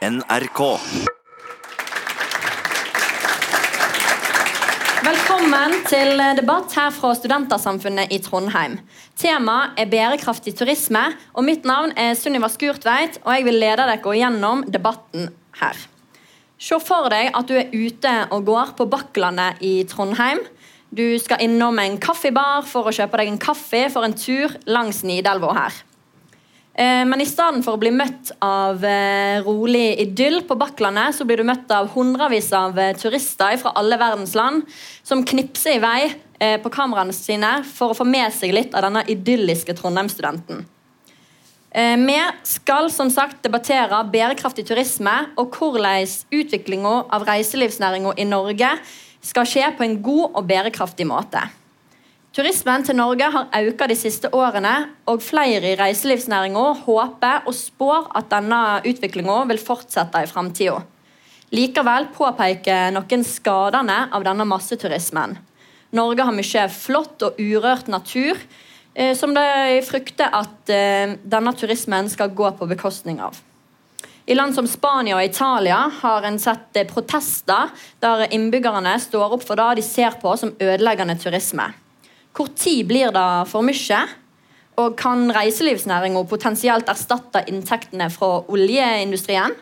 NRK. Velkommen til debatt her fra Studentersamfunnet i Trondheim. Temaet er bærekraftig turisme, og mitt navn er Sunniva Skurtveit, og jeg vil lede dere gjennom debatten her. Se for deg at du er ute og går på Bakklandet i Trondheim. Du skal innom en kaffebar for å kjøpe deg en kaffe for en tur langs Nidelva her. Eh, men i stedet for å bli møtt av eh, rolig idyll på Bakklandet, så blir du møtt av hundrevis av eh, turister fra alle verdens land som knipser i vei på kameraene sine for å få med seg litt av denne idylliske Trondheim-studenten. Vi skal som sagt debattere bærekraftig turisme og hvordan utviklinga av reiselivsnæringa i Norge skal skje på en god og bærekraftig måte. Turismen til Norge har økt de siste årene, og flere i reiselivsnæringa håper og spår at denne utviklinga vil fortsette i framtida. Likevel påpeker noen skadene av denne masseturismen. Norge har mye flott og urørt natur eh, som de frykter at eh, denne turismen skal gå på bekostning av. I land som Spania og Italia har en sett eh, protester der innbyggerne står opp for det de ser på som ødeleggende turisme. Tid blir det for mye? Og kan reiselivsnæringa potensielt erstatte inntektene fra oljeindustrien?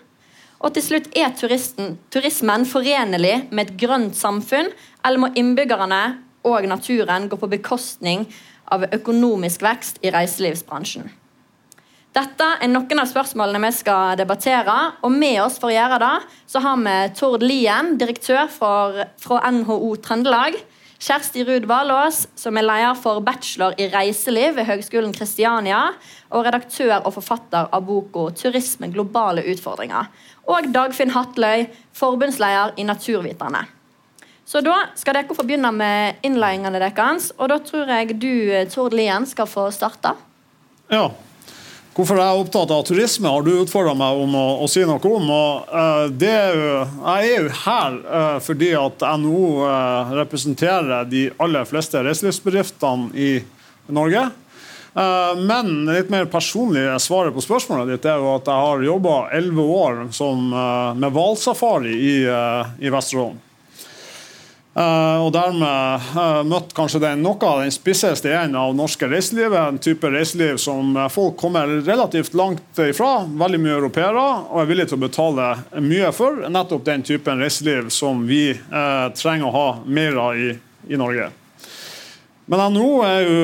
Og til slutt, er turisten, turismen forenlig med et grønt samfunn, eller må innbyggerne og naturen gå på bekostning av økonomisk vekst i reiselivsbransjen? Dette er noen av spørsmålene vi skal debattere. Og med oss for å gjøre det, så har vi Tord Lien, direktør for, fra NHO Trøndelag. Kjersti Ruud Valås, som er leder for bachelor i reiseliv ved Høgskolen Kristiania, og redaktør og forfatter av boka 'Turisme globale utfordringer'. Og Dagfinn Hatløy, forbundsleder i Naturviterne. Så da skal dere få begynne med innledningene deres, og da tror jeg du, Tord Lien, skal få starte. Ja, Hvorfor jeg er opptatt av turisme, har du utfordra meg om å, å, si noe om. og uh, er jo, Jeg er jo her uh, fordi at NHO uh, eh, representerer de aller fleste reiselivsbedriftene i Norge. Men litt mer personlig svaret på spørsmålet ditt er jo at jeg har jobba elleve år som, med hvalsafari i, i Vesterålen. Uh, og dermed uh, møtt kanskje den, noe av den spisseste enden av norske reiselivet. En type reiseliv som uh, folk kommer relativt langt ifra. Veldig mye europeere og er villige til å betale mye for. Nettopp den typen reiseliv som vi trenger å ha mer av i, i Norge. Men NHO er jo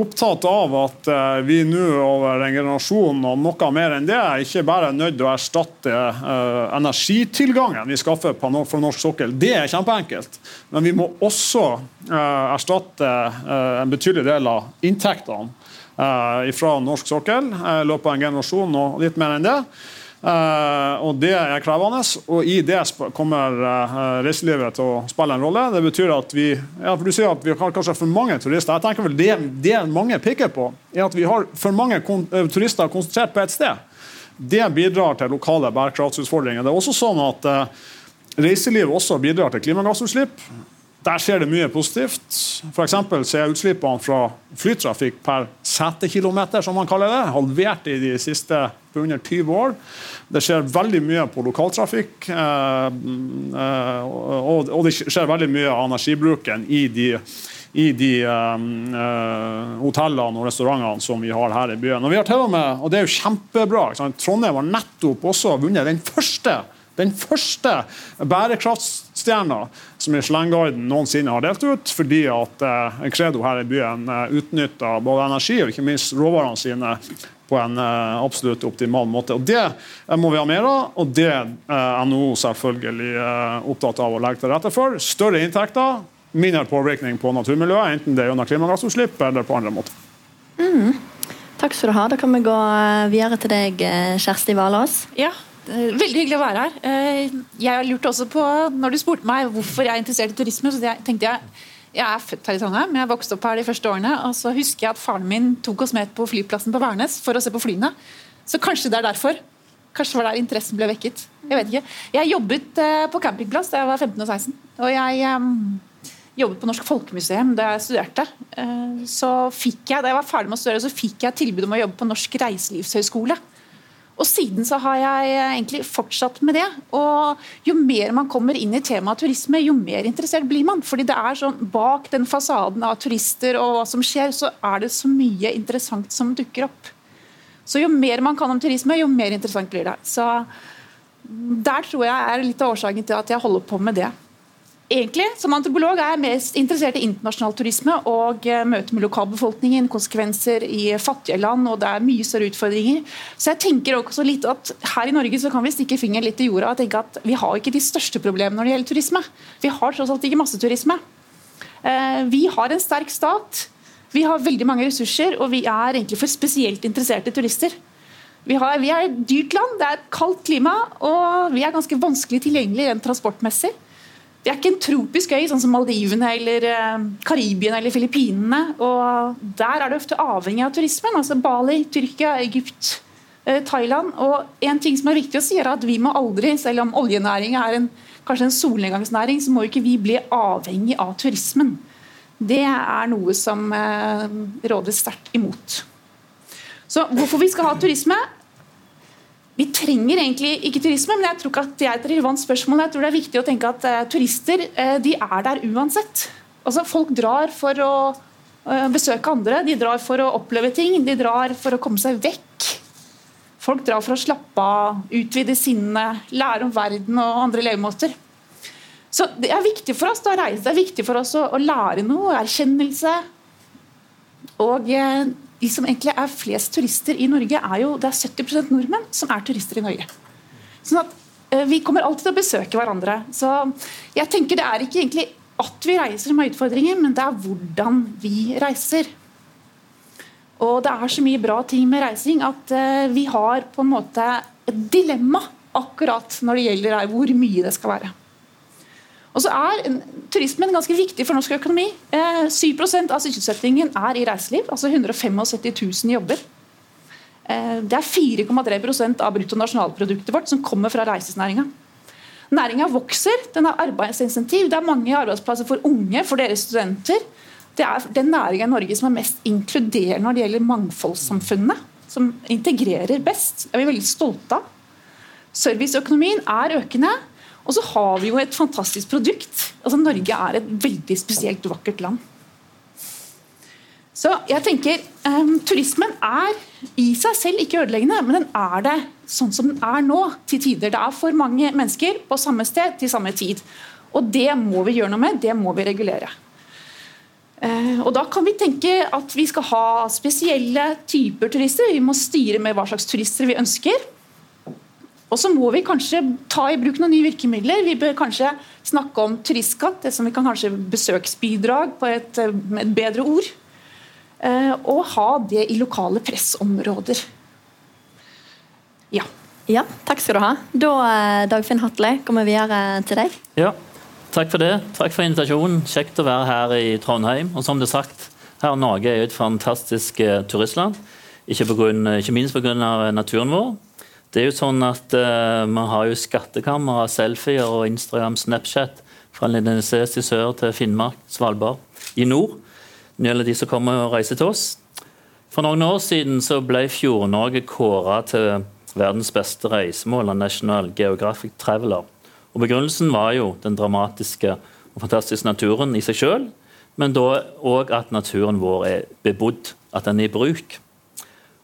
opptatt av at uh, vi nå over en generasjon og noe mer enn det, ikke bare er nødt til å erstatte uh, energitilgangen vi skaffer fra norsk sokkel. Det er kjempeenkelt. Men vi må også uh, erstatte en betydelig del av inntektene fra norsk sokkel i løpet av en generasjon og litt mer enn det. Uh, og Det er krevende, og i det kommer uh, reiselivet til å spille en rolle. Det betyr at vi ja, for du sier at vi har kanskje for mange turister. Jeg tenker vel Det, det mange peker på, er at vi har for mange uh, turister konsentrert på ett sted. Det bidrar til lokale bærekraftsutfordringer. Det er også sånn at Reiselivet også bidrar til klimagassutslipp. Der skjer det mye positivt. F.eks. er utslippene fra flytrafikk per setekilometer som man kaller det, halvert i de siste under 20 år. Det skjer veldig mye på lokaltrafikk. Eh, eh, og det skjer veldig mye av energibruken i de, i de uh, hotellene og restaurantene som vi har her i byen. Og vi har til med, og det er jo kjempebra, Trondheim har nettopp også vunnet den første den første bærekraftstjerna som Michelin-guiden noensinne har delt ut, fordi at eh, Credo her i byen eh, utnytter både energi og ikke minst råvarene sine på en eh, absolutt optimal måte. Og Det eh, må vi ha mer av, og det er eh, NHO selvfølgelig eh, opptatt av å legge til rette for. Større inntekter, mindre påvirkning på naturmiljøet, enten det er gjennom klimagassutslipp eller på andre måter. Mm. Takk skal du ha. Da kan vi gå videre til deg, Kjersti Valås. Ja, Eh, veldig hyggelig å være her. Eh, jeg lurte også på, når du spurte meg hvorfor jeg er interessert i turisme, så tenkte jeg jeg er født her i Trondheim, jeg vokste opp her de første årene. og Så husker jeg at faren min tok oss med på flyplassen på Værnes for å se på flyene. Så kanskje det er derfor. Kanskje det var der interessen ble vekket. Jeg vet ikke. Jeg jobbet eh, på campingplass da jeg var 15 og 16. Og jeg jobbet på Norsk Folkemuseum da jeg studerte. Så fikk jeg, da jeg var ferdig med å studere, så fikk jeg tilbud om å jobbe på Norsk reiselivshøgskole. Og siden så har jeg egentlig fortsatt med det. Og jo mer man kommer inn i temaet turisme, jo mer interessert blir man. Fordi det er sånn bak den fasaden av turister og hva som skjer, så er det så mye interessant som dukker opp. Så jo mer man kan om turisme, jo mer interessant blir det. Så der tror jeg er litt av årsaken til at jeg holder på med det. Egentlig, Som antropolog er jeg mest interessert i internasjonal turisme og eh, møte med lokalbefolkningen, konsekvenser i fattige land, og det er mye større utfordringer. Så jeg tenker også litt at Her i Norge så kan vi stikke fingeren litt i jorda og tenke at vi har ikke de største problemene når det gjelder turisme. Vi har tross alt ikke masseturisme. Eh, vi har en sterk stat, vi har veldig mange ressurser, og vi er egentlig for spesielt interesserte turister. Vi, har, vi er et dyrt land, det er et kaldt klima, og vi er ganske vanskelig tilgjengelig rent transportmessig. Det er ikke en tropisk øy sånn som Maldivene eller eh, Karibien eller Filippinene. og Der er det ofte avhengig av turismen. altså Bali, Tyrkia, Egypt, eh, Thailand. og en ting som er viktig å si er at Vi må aldri, selv om oljenæring er en, kanskje en solnedgangsnæring, så må ikke vi bli avhengig av turismen. Det er noe som eh, råder sterkt imot. Så Hvorfor vi skal ha turisme, vi trenger egentlig ikke turisme, men jeg tror ikke at det er et relevant spørsmål. Jeg tror det er viktig å tenke at uh, turister uh, de er der uansett. Altså, folk drar for å uh, besøke andre, de drar for å oppleve ting, de drar for å komme seg vekk. Folk drar for å slappe av, utvide sinnet, lære om verden og andre levemåter. Så Det er viktig for oss å reise, det er viktig for oss å, å lære noe, erkjennelse. Og de som egentlig er flest turister i Norge, er jo det er 70% nordmenn som er turister i Norge. Sånn at uh, Vi kommer alltid til å besøke hverandre. Så jeg tenker det er ikke egentlig at vi reiser som er utfordringen, men det er hvordan vi reiser. Og det er så mye bra ting med reising at uh, vi har på en måte et dilemma akkurat når det gjelder hvor mye det skal være. Og så er Turismen ganske viktig for norsk økonomi. 7 eh, av sysselsettingen er i reiseliv, altså 175 000 jobber. Eh, det er 4,3% av bruttonasjonalproduktet vårt som kommer fra reisesnæringa. Næringa vokser, den har arbeidsinsentiv, det er mange arbeidsplasser for unge, for deres studenter. Det er den næringa i Norge som er mest inkluderende når det gjelder mangfoldssamfunnet. Som integrerer best. Det er vi veldig stolte av. Serviceøkonomien er økende. Og så har vi jo et fantastisk produkt. Altså Norge er et veldig spesielt vakkert land. Så jeg tenker um, Turismen er i seg selv ikke ødeleggende, men den er det sånn som den er nå, til tider. Det er for mange mennesker på samme sted til samme tid. Og det må vi gjøre noe med, det må vi regulere. Uh, og Da kan vi tenke at vi skal ha spesielle typer turister. Vi må styre med hva slags turister vi ønsker. Og så må vi kanskje ta i bruk noen nye virkemidler. Vi bør kanskje snakke om turistskatt, det som vi kan kanskje besøksbidrag på et, med et bedre ord. Eh, og ha det i lokale pressområder. Ja. ja. Takk skal du ha. Da, eh, Dagfinn Hatle, kommer vi videre til deg. Ja, takk for det. Takk for invitasjonen. Kjekt å være her i Trondheim. Og som det er sagt, her Norge er jo et fantastisk eh, turistland. Ikke, grunn, ikke minst pga. naturen vår. Det er jo sånn at uh, Vi har jo skattkamera, selfier og Instagram, Snapchat fra Lindenes i sør til Finnmark, Svalbard i nord. Når det gjelder de som kommer og reiser til oss. For noen år siden så ble Fjord-Norge kåra til verdens beste reisemål av National Geographic Traveler. Og Begrunnelsen var jo den dramatiske og fantastiske naturen i seg sjøl, men da òg at naturen vår er bebodd, at den er i bruk.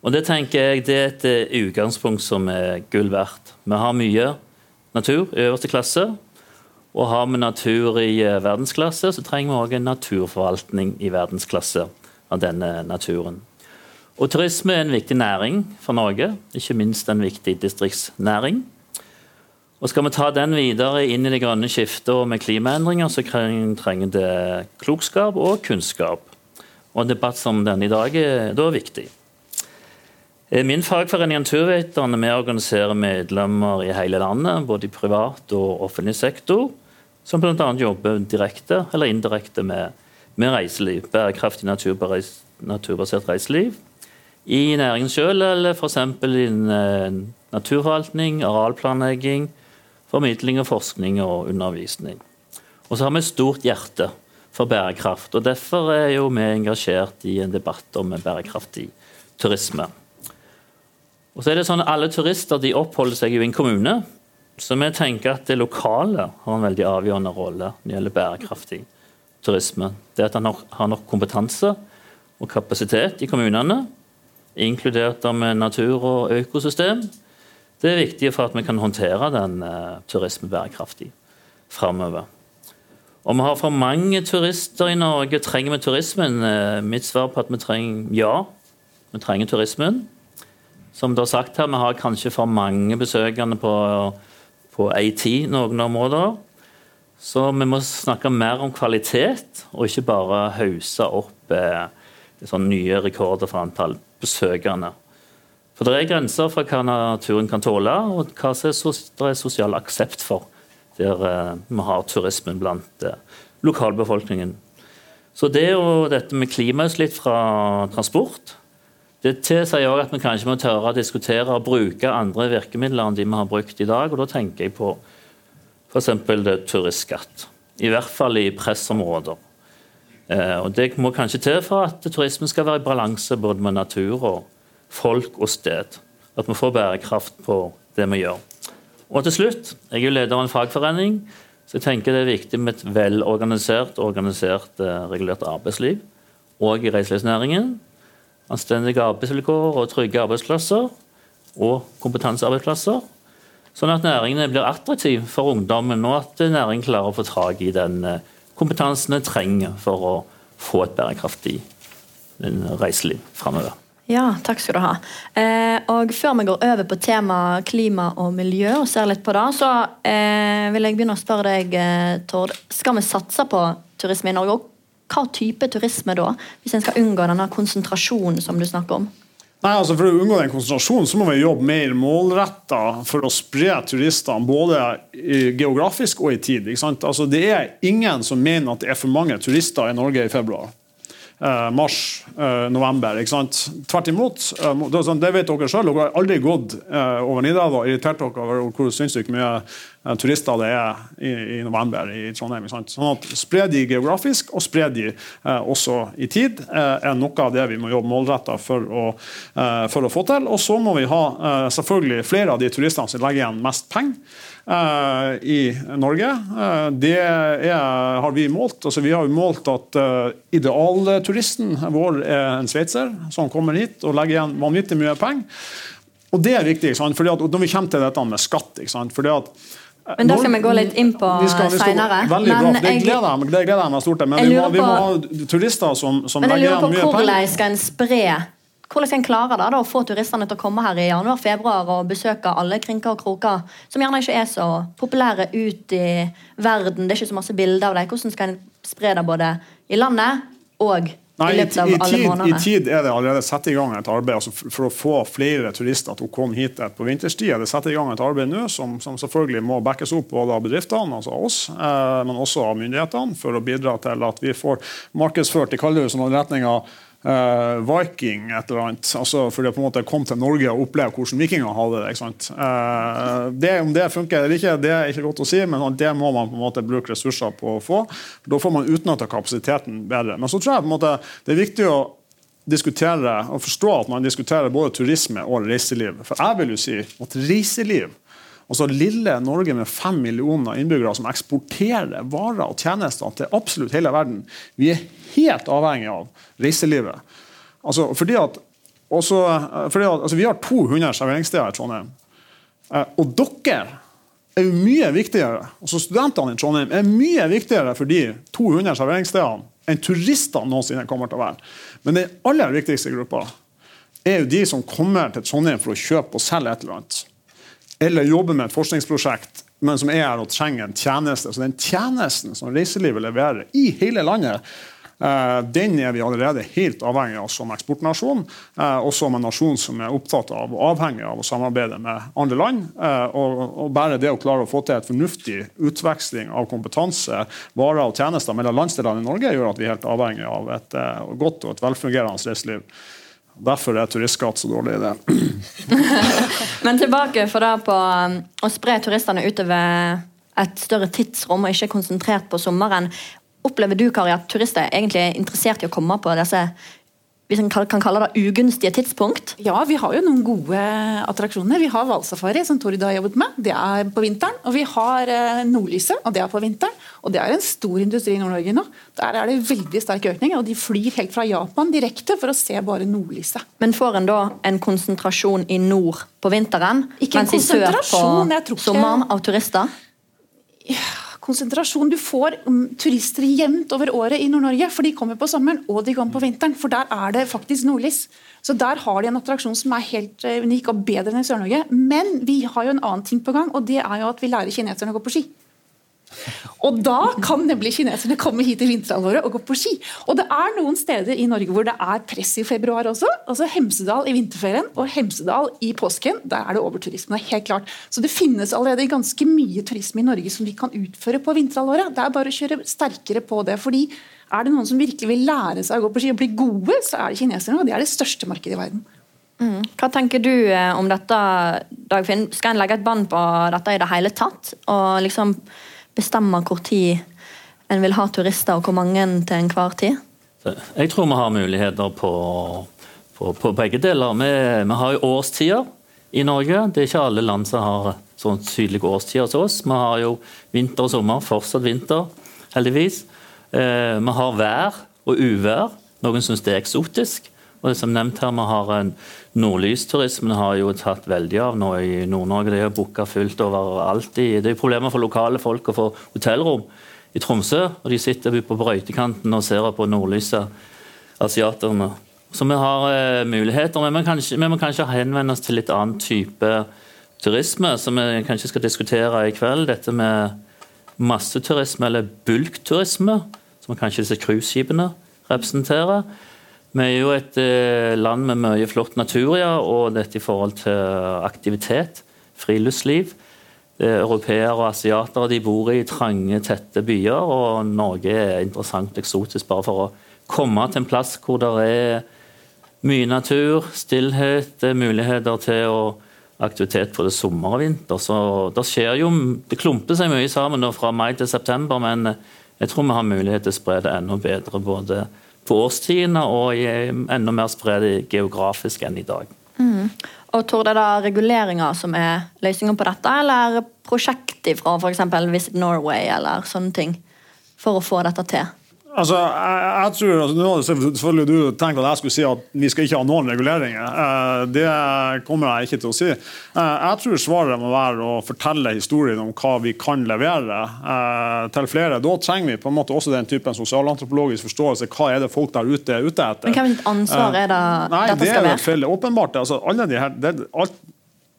Og Det tenker jeg det er et eh, utgangspunkt som er gull verdt. Vi har mye natur i øverste klasse. Og har vi natur i eh, verdensklasse, så trenger vi òg en naturforvaltning i verdensklasse av denne naturen. Og Turisme er en viktig næring for Norge, ikke minst en viktig distriktsnæring. Og Skal vi ta den videre inn i det grønne skiftet og med klimaendringer, så trenger det klokskap og kunnskap. Og En debatt som denne i dag er da viktig. Eh, min fagforening Naturviterne vi organiserer medlemmer i hele landet, både i privat og offentlig sektor, som bl.a. jobber direkte eller indirekte med, med reiseliv, bærekraftig naturbasert reiseliv. I næringen selv, eller f.eks. innen eh, naturforvaltning, arealplanlegging, formidling og forskning og undervisning. Og så har vi et stort hjerte for bærekraft, og derfor er jo vi engasjert i en debatt om bærekraftig turisme. Og så er det sånn at Alle turister de oppholder seg jo i en kommune, så vi tenker at det lokale har en veldig avgjørende rolle når det gjelder bærekraftig turisme. Det at en har nok kompetanse og kapasitet i kommunene, inkludert med natur og økosystem, det er viktig for at vi kan håndtere den uh, turisme bærekraftig framover. Om vi har for mange turister i Norge, trenger vi turismen? Uh, mitt svar på at vi trenger ja, vi trenger turismen. Som du har sagt her, Vi har kanskje for mange besøkende på, på AT noen områder. Så vi må snakke mer om kvalitet, og ikke bare hause opp eh, sånn nye rekorder for antall besøkende. For Det er grenser for hva naturen kan tåle, og hva det er sosial aksept for der eh, vi har turismen blant eh, lokalbefolkningen. Så det og dette med klimautslipp fra transport det tilsier òg at vi kanskje må tørre å diskutere og bruke andre virkemidler enn de vi har brukt i dag. og Da tenker jeg på f.eks. turistskatt. I hvert fall i pressområder. Eh, og Det må kanskje til for at turismen skal være i balanse både med natur og folk og sted. At vi får bærekraft på det vi gjør. Og til slutt, Jeg er jo leder av en fagforening, så jeg tenker det er viktig med et velorganisert organisert eh, regulert arbeidsliv. Og i reiselivsnæringen anstendige arbeidsvilkår og trygge arbeidsplasser og kompetansearbeidsplasser. Sånn at næringene blir attraktive for ungdommen, og at næringen klarer å få tak i den eh, kompetansen den trenger for å få et bærekraftig reiseliv framover. Ja, takk skal du ha. Eh, og Før vi går over på tema klima og miljø, og ser litt på det, så eh, vil jeg begynne å spørre deg, eh, Tord. Skal vi satse på turisme i Norge? Og hva type turisme da, hvis en skal unngå denne konsentrasjonen som du snakker om? Nei, altså For å unngå den konsentrasjonen så må vi jobbe mer målretta for å spre turistene både geografisk og i tid. Altså Det er ingen som mener at det er for mange turister i Norge i februar. Eh, mars, eh, november. ikke sant? Tvert imot. Eh, sånn, det vet dere sjøl. Dere har aldri gått over Nidal og irritert dere over hvor sinnssykt mye turister det er i, november i Trondheim. Sånn at Spre de geografisk, og spre de også i tid, er noe av det vi må jobbe målretta for, for, å få til. Og så må vi ha selvfølgelig flere av de turistene som legger igjen mest penger. Uh, i Norge. Uh, det er, har vi målt. Altså, vi har målt at uh, idealturisten vår er en sveitser som kommer hit og legger igjen vanvittig mye penger. Og det er viktig, fordi at når vi kommer til dette med skatt fordi at men Det skal vi gå litt inn på seinere. Veldig bra, det gleder jeg, det gleder jeg meg stort til. Men vi må, vi må, ha turister som, som legger igjen mye penger. Hvordan skal en spre hvordan skal en klare da, da, å få turistene til å komme her i januar-februar og besøke alle krinker og kroker, som gjerne ikke er så populære ut i verden? Det er ikke så masse bilder av dem. Hvordan skal en spre det både i landet og Nei, i i, i månedene? I tid er det allerede satt i gang et arbeid altså for å få flere turister til å komme hit på vinterstid. er Det satt i gang et arbeid nå som, som, selvfølgelig må backes opp både av bedriftene, altså oss, eh, men også av myndighetene, for å bidra til at vi får markedsført i kaldhuset noen retninger Viking et eller annet. Altså fordi på en måte kom til Norge og opplevde hvordan vikinger hadde det. ikke sant? Uh, det Om det funker eller ikke, det er ikke godt å si, men det må man på en måte bruke ressurser på å få. Da får man utnytta kapasiteten bedre. Men så tror jeg på en måte det er viktig å diskutere og forstå at man diskuterer både turisme og reiseliv. For jeg vil jo si at reiseliv Altså Lille Norge med fem millioner innbyggere som eksporterer varer og tjenester til absolutt hele verden. Vi er helt avhengig av reiselivet. Altså, fordi at, også, fordi at altså, Vi har 200 serveringssteder i Trondheim. Eh, og dere er jo mye viktigere. altså Studentene i Trondheim er mye viktigere for de 200 serveringsstedene enn turistene noensinne kommer til å være. Men den aller viktigste gruppa er jo de som kommer til Trondheim for å kjøpe og selge et eller annet eller jobber med et forskningsprosjekt, men som er her og trenger en tjeneste. Så den tjenesten som reiselivet leverer i hele landet, eh, den er vi allerede helt avhengig av som eksportnasjon, eh, og som en nasjon som er opptatt av og avhengig av å samarbeide med andre land. Eh, og bare det å klare å få til et fornuftig utveksling av kompetanse, varer og tjenester mellom landsdelene i Norge, gjør at vi er helt avhengig av et godt og et velfungerende reiseliv. Derfor er turistskatt så dårlig idé. Men tilbake for da på um, å spre turistene utover et større tidsrom, og ikke konsentrert på sommeren. Opplever du Kari, at turister er egentlig interessert i å komme på disse hvis en kan kalle det ugunstige tidspunkt? Ja, vi har jo noen gode attraksjoner. Vi har hvalsafari, som Tord har jobbet med. Det er på vinteren. Og vi har eh, Nordlyset, og det er på vinteren. Og det er en stor industri i Nord-Norge nå. Der er det veldig sterk økning. Og de flyr helt fra Japan direkte for å se bare nordlyset. Men får en da en konsentrasjon i nord på vinteren, Ikke en mens i sør på sommeren av turister? Konsentrasjon. Du får turister jevnt over året i Nord-Norge, for de kommer på sommeren og de kommer på vinteren. For der er det faktisk nordlys. Så der har de en attraksjon som er helt eh, unik og bedre enn i Sør-Norge. Men vi har jo en annen ting på gang, og det er jo at vi lærer kineserne å gå på ski. Og da kan nemlig kineserne komme hit i vinterhalvåret og gå på ski. Og det er noen steder i Norge hvor det er press i februar også. altså Hemsedal i vinterferien og Hemsedal i påsken. Der er det overturisme. er helt klart. Så det finnes allerede ganske mye turisme i Norge som vi kan utføre på vinterhalvåret. Det er bare å kjøre sterkere på det. fordi er det noen som virkelig vil lære seg å gå på ski og bli gode, så er det kineserne. Og det er det største markedet i verden. Mm. Hva tenker du eh, om dette, Dagfinn? Skal en legge et bånd på dette i det hele tatt? Og liksom bestemme hvor tid en vil ha turister, og hvor mange til enhver tid? Jeg tror vi har muligheter på, på, på begge deler. Vi, vi har jo årstider i Norge. Det er ikke alle land som har sånn tydelige årstider som oss. Vi har jo vinter og sommer. Fortsatt vinter, heldigvis. Eh, vi har vær og uvær. Noen syns det er eksotisk. Og som nevnt her, Vi har en Nordlysturismen har jo tatt veldig av nå i Nord-Norge. Er jo booka fullt overalt. Det er problemer for lokale folk å få hotellrom i Tromsø. Og de sitter på brøytekanten og ser på nordlyset, asiaterne. Så vi har eh, muligheter. Men vi, kanskje, vi må kanskje henvende oss til litt annen type turisme, som vi kanskje skal diskutere i kveld. Dette med masseturisme, eller bulkturisme, som kanskje disse cruiseskipene representerer. Vi er jo et eh, land med mye flott natur, ja, og dette i forhold til aktivitet, friluftsliv. Europeere og asiatere de bor i trange, tette byer, og Norge er interessant eksotisk bare for å komme til en plass hvor det er mye natur, stillhet, er muligheter til å aktivitet både sommer og vinter. Så det skjer jo, det klumper seg mye sammen fra mai til september, men jeg tror vi har mulighet til å spre det enda bedre både på årstidene og enda mer spre det geografisk enn i dag. Og Tord, er det reguleringer som er løsningen på dette, eller prosjekt fra f.eks. Visit Norway eller sånne ting, for å få dette til? Altså, jeg, jeg tror, altså, Nå hadde selvfølgelig du tenkt at jeg skulle si at vi skal ikke ha noen reguleringer. Eh, det kommer jeg ikke til å si. Eh, jeg tror svaret må være å fortelle historien om hva vi kan levere eh, til flere. Da trenger vi på en måte også den typen sosialantropologisk forståelse. Hva er det folk der ute er ute etter? Men Hvilket ansvar er det Nei, dette det skal er være? jo feil. Åpenbart. Altså, alle de her, det, alt,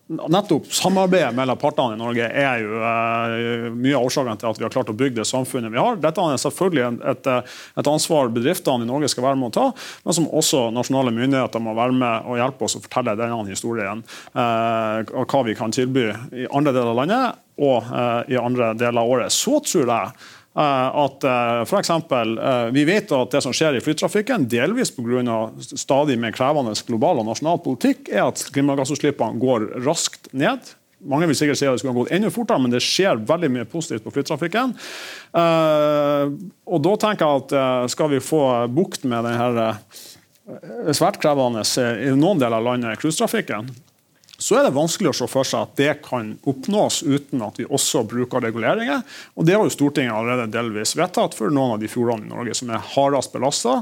nettopp samarbeidet mellom partene i Norge er jo eh, mye av årsaken til at vi har klart å bygge det samfunnet vi har. Dette er selvfølgelig et, eh, et ansvar bedriftene i Norge skal være med å ta, men som også nasjonale myndigheter må være med og hjelpe oss å fortelle denne historien. Og hva vi kan tilby i andre deler av landet og eh, i andre deler av året. Så tror jeg at eh, for eksempel, eh, Vi vet at det som skjer i flytrafikken, delvis pga. stadig mer krevende global og nasjonal politikk, er at klimagassutslippene går raskt ned. Mange vil sikkert si at det skulle ha gått enda fortere, men det skjer veldig mye positivt på flytrafikken. Eh, og da tenker jeg at eh, skal vi få bukt med denne eh, svært krevende eh, i noen deler av landet cruisetrafikken, så er det vanskelig å se for seg at det kan oppnås uten at vi også bruker reguleringer. Og Det har jo Stortinget allerede delvis vedtatt for noen av de fjordene i Norge som er hardest belasta.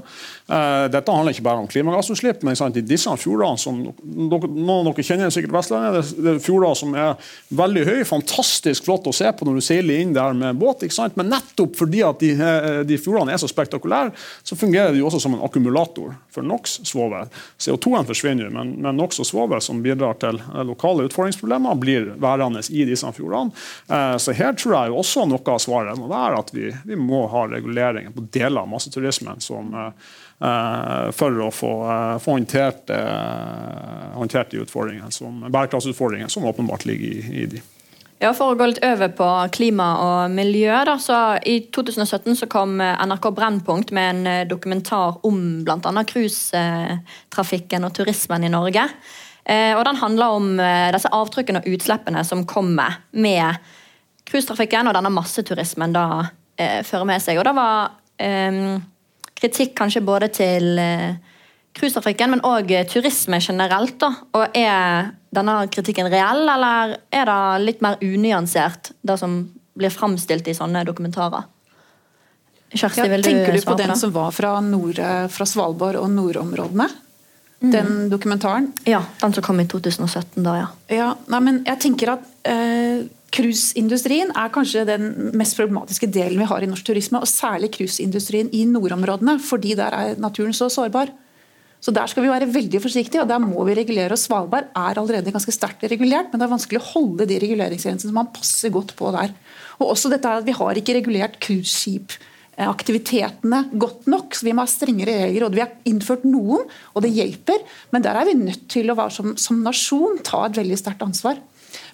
Dette handler ikke bare om klimagassutslipp, men sant, i disse fjordene som Noen av dere kjenner sikkert Vestlandet. Det, er fjorder som er veldig høye, fantastisk flott å se på når du seiler inn der med båt. Men nettopp fordi at de, eh, de fjordene er så spektakulære, så fungerer de også som en akkumulator for NOx, svovel. CO2-en forsvinner men, men NOx og svovel som bidrar til eh, lokale utfordringsproblemer, blir værende i disse fjordene. Eh, Så her tror jeg også noe av svaret må være at vi, vi må ha reguleringer på deler av masseturismen som, eh, eh, for å få, eh, få håndtert, eh, håndtert de utfordringene som, bærekraftsutfordringene som åpenbart ligger i, i de. Ja, For å gå litt over på klima og miljø. da, så I 2017 så kom eh, NRK Brennpunkt med en eh, dokumentar om bl.a. cruisetrafikken og turismen i Norge. Eh, og Den handler om eh, disse avtrykkene og utslippene som kommer med cruisetrafikken og denne masseturismen da eh, fører med seg. Og Det var eh, kritikk kanskje både til eh, cruisetrafikken, men òg turisme generelt. da. Og Er denne kritikken reell, eller er det litt mer unyansert, det som blir framstilt i sånne dokumentarer? Kjersti, vil du tenker du svare på den det? som var fra, nord, fra Svalbard og nordområdene? Den dokumentaren? Ja, den som kom i 2017, da, ja. Ja, nei, men jeg tenker at eh, Cruiseindustrien er kanskje den mest problematiske delen vi har i norsk turisme. Og særlig cruiseindustrien i nordområdene, fordi der er naturen så sårbar. Så Der skal vi være veldig forsiktige, og der må vi regulere. og Svalbard er allerede ganske sterkt regulert, men det er vanskelig å holde de reguleringsgrensene som man passer godt på der. Og også dette er at Vi har ikke regulert cruiseskipaktivitetene godt nok, så vi må ha strengere regler. og Vi har innført noen, og det hjelper, men der er vi nødt til å være som, som nasjon ta et veldig sterkt ansvar.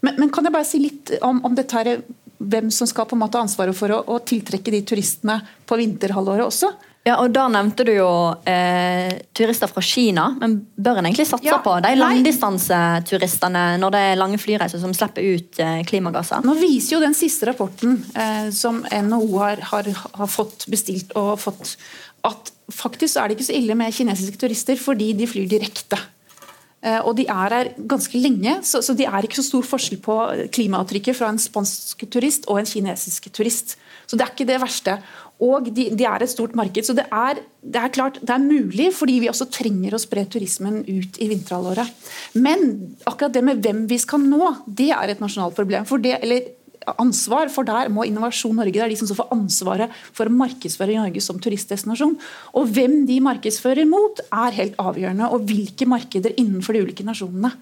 Men, men kan jeg bare si litt om, om dette her, hvem som skal på en måte ha ansvaret for å, å tiltrekke de turistene på vinterhalvåret også? Ja, og Da nevnte du jo eh, turister fra Kina, men bør en egentlig satse Ja, på de langdistanseturistene når det er lange flyreiser som slipper ut eh, klimagasser? Nå viser jo den siste rapporten eh, som NHO har, har, har fått bestilt, og fått, at faktisk er det ikke så ille med kinesiske turister fordi de flyr direkte. Eh, og de er her ganske lenge, så, det er ikke så stor forskjell på klimaavtrykket fra en spansk turist og en kinesisk turist. Så det er ikke det verste. Og de, de er et stort marked. Så det er, det er klart det er mulig, fordi vi også trenger å spre turismen ut i vinterhalvåret. Men akkurat det med hvem vi skal nå, det er et nasjonalt problem. For det, eller ansvar, for der må Innovasjon Norge det er de som får ansvaret for å markedsføre Norge som turistdestinasjon. Og hvem de markedsfører mot, er helt avgjørende. Og hvilke markeder innenfor de ulike nasjonene.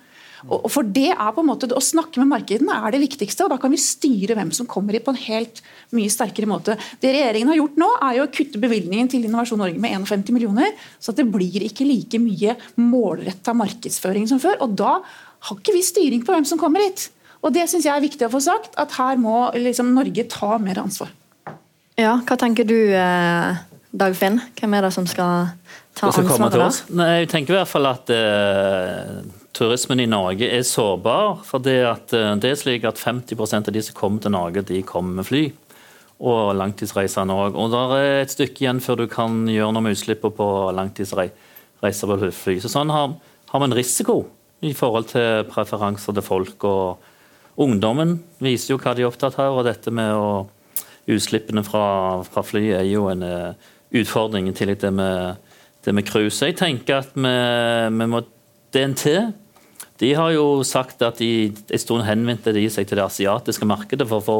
Og for det er på en måte, Å snakke med markedene er det viktigste, og da kan vi styre hvem som kommer hit på en helt mye sterkere måte. Det regjeringen har gjort nå, er jo å kutte bevilgningen til Innovasjon Norge med 51 millioner, så at det blir ikke like mye målretta markedsføring som før. og Da har ikke vi styring på hvem som kommer hit. Og Det syns jeg er viktig å få sagt, at her må liksom Norge ta mer ansvar. Ja, Hva tenker du, eh, Dagfinn? Hvem er det som skal ta ansvaret? da? Nei, jeg tenker i hvert fall at uh, turismen i Norge er sårbar. For det, at, uh, det er slik at 50% av de som kommer til Norge, de kommer med fly. Og langtidsreisende òg. Og det er et stykke igjen før du kan gjøre noe med utslippene på langtidsreiser på fly. Så sånn har, har vi en risiko i forhold til preferanser til folk. og Ungdommen viser jo hva de er opptatt av, og dette med å Utslippene fra, fra fly er jo en eh, utfordring, i tillegg til det med, det cruise. Jeg tenker at vi, må DNT de har jo sagt at de en stund henvendte de seg til det asiatiske markedet for å få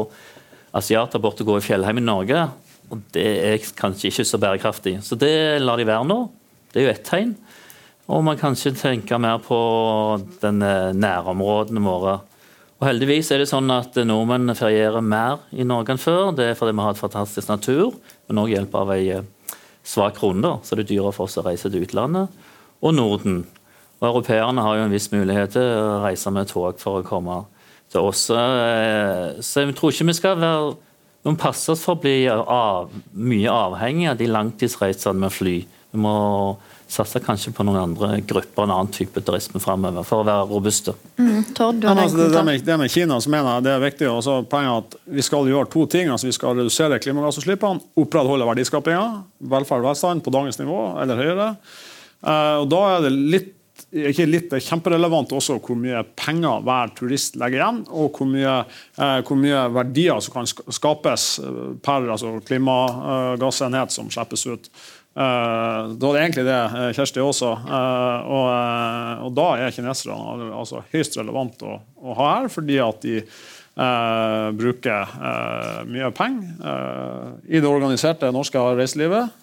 asiater bort og gå i fjellheim i Norge. Og Det er kanskje ikke så bærekraftig. Så det lar de være nå. Det er jo ett tegn. Og man kan kanskje tenke mer på den eh, nærområdene våre. Og Heldigvis er det sånn at nordmenn ferierer mer i Norge enn før. Det er fordi vi har et fantastisk natur, men òg hjelp av ei eh, svak krone. Så det er dyrere for oss å reise til utlandet. Og Norden. Og Europeerne har jo en viss mulighet til å reise med tog for å komme til oss. Eh, Så jeg tror ikke vi skal være vi må passe oss for å bli av, mye avhengig av de langtidsreisene med fly. Vi må satse kanskje på noen andre grupper, en annen type turisme framover, for å være robuste. Mm, Tord, du Men altså, det, det, med, det med Kina så mener jeg det er viktig. Også poenget at Vi skal gjøre to ting. altså Vi skal redusere klimagassutslippene, opprettholde verdiskapinga, velferd og velstand på dagens nivå eller høyere. Uh, og Da er det litt ikke litt, det er kjemperelevant også hvor mye penger hver turist legger igjen, og hvor mye, eh, hvor mye verdier som kan skapes eh, per altså, klimagassenhet som slippes ut. Eh, da er det egentlig det eh, Kjersti også. Eh, og, eh, og da er kineserne altså høyst relevant å, å ha her, fordi at de eh, bruker eh, mye penger eh, i det organiserte norske reiselivet.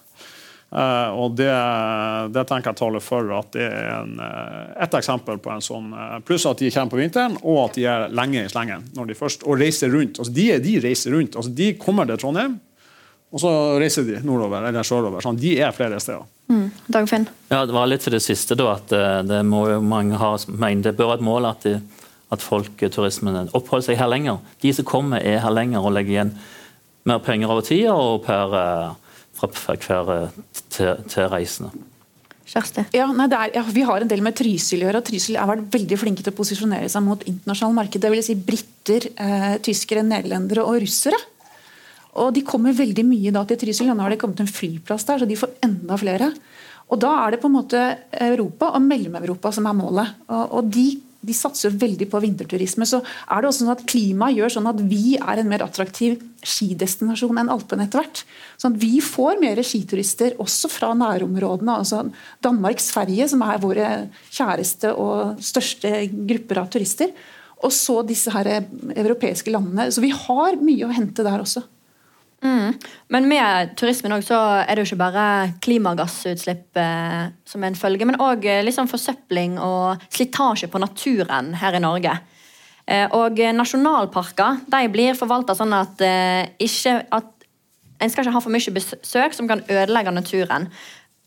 Eh, og det, det tenker jeg taler for at det er en, eh, et eksempel på en sånn eh, Pluss at de kommer på vinteren, og at de er lenge i slengen når de først, og reiser rundt. Altså, de, de reiser rundt. Altså, de kommer til Trondheim, og så reiser de nordover eller sørover. Sånn, de er flere steder. Mm, Dagfinn? Ja, Det var litt til det siste, da, at eh, det må jo mange ha mener det bør være et mål at, de, at folk, eh, turismen oppholder seg her lenger. De som kommer, er her lenger og legger igjen mer penger over tida og per, eh, fra fra hver eh, til, til reisende. Kjersti? Ja, nei, det er, ja, Vi har en del med Trysil å gjøre. og Trysil har vært veldig flinke til å posisjonere seg mot internasjonalt marked. Det vil si briter, eh, tyskere, nederlendere og russere. Og De kommer veldig mye da til Trysil. Nå har det kommet en flyplass der, så de får enda flere. Og Da er det på en måte Europa og Mellom-Europa som er målet. Og, og de, de, satser veldig på vinterturisme. Så er det også sånn at Klimaet gjør sånn at vi er en mer attraktiv skidestinasjon enn Alpene etter hvert. Sånn at Vi får mer skiturister også fra nærområdene. altså Danmark, Sverige, som er våre kjæreste og største grupper av turister. Og så disse her europeiske landene. Så vi har mye å hente der også. Mm. Men med turismen også, så er det jo ikke bare klimagassutslipp eh, som er en følge, men òg eh, liksom forsøpling og slitasje på naturen her i Norge. Eh, og nasjonalparker de blir forvalta sånn at, eh, ikke, at en skal ikke ha for mye besøk som kan ødelegge naturen.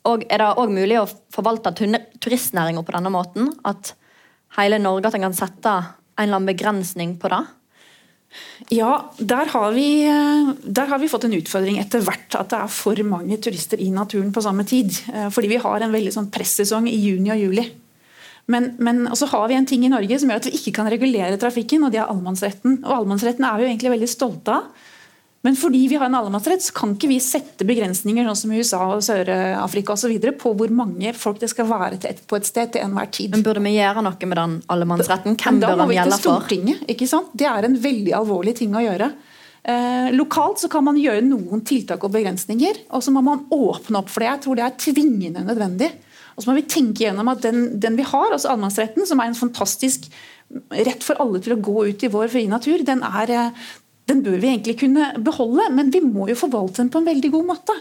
Og er det òg mulig å forvalte turistnæringa på denne måten? At hele Norge at en kan sette en eller annen begrensning på det? Ja, der har, vi, eh, der har, vi, fått en utfordring etter hvert. At det er for mange turister i naturen på samme tid. Eh, fordi vi har en veldig sånn pressesong i juni og juli. Men, men så har vi en ting i Norge som gjør at vi ikke kan regulere trafikken, og det er allemannsretten. Og allemannsretten er vi jo egentlig veldig stolte av. Men fordi vi har en allemannsrett, så kan ikke vi sette begrensninger sånn som USA og Sør-Afrika osv. på hvor mange folk det skal være et, på et sted til enhver tid. Men Burde vi gjøre noe med den allemannsretten? Hvem bør den gjelde for? Ikke sant? Det er en veldig alvorlig ting å gjøre. Eh, lokalt så kan man gjøre noen tiltak og begrensninger, og så må man åpne opp for det. Jeg tror det er tvingende nødvendig. Og så må vi tenke gjennom at den, den vi har, altså allemannsretten, som er en fantastisk rett for alle til å gå ut i vår frie natur, den er, eh, den bør vi egentlig kunne beholde, men vi må jo forvalte den på en veldig god måte.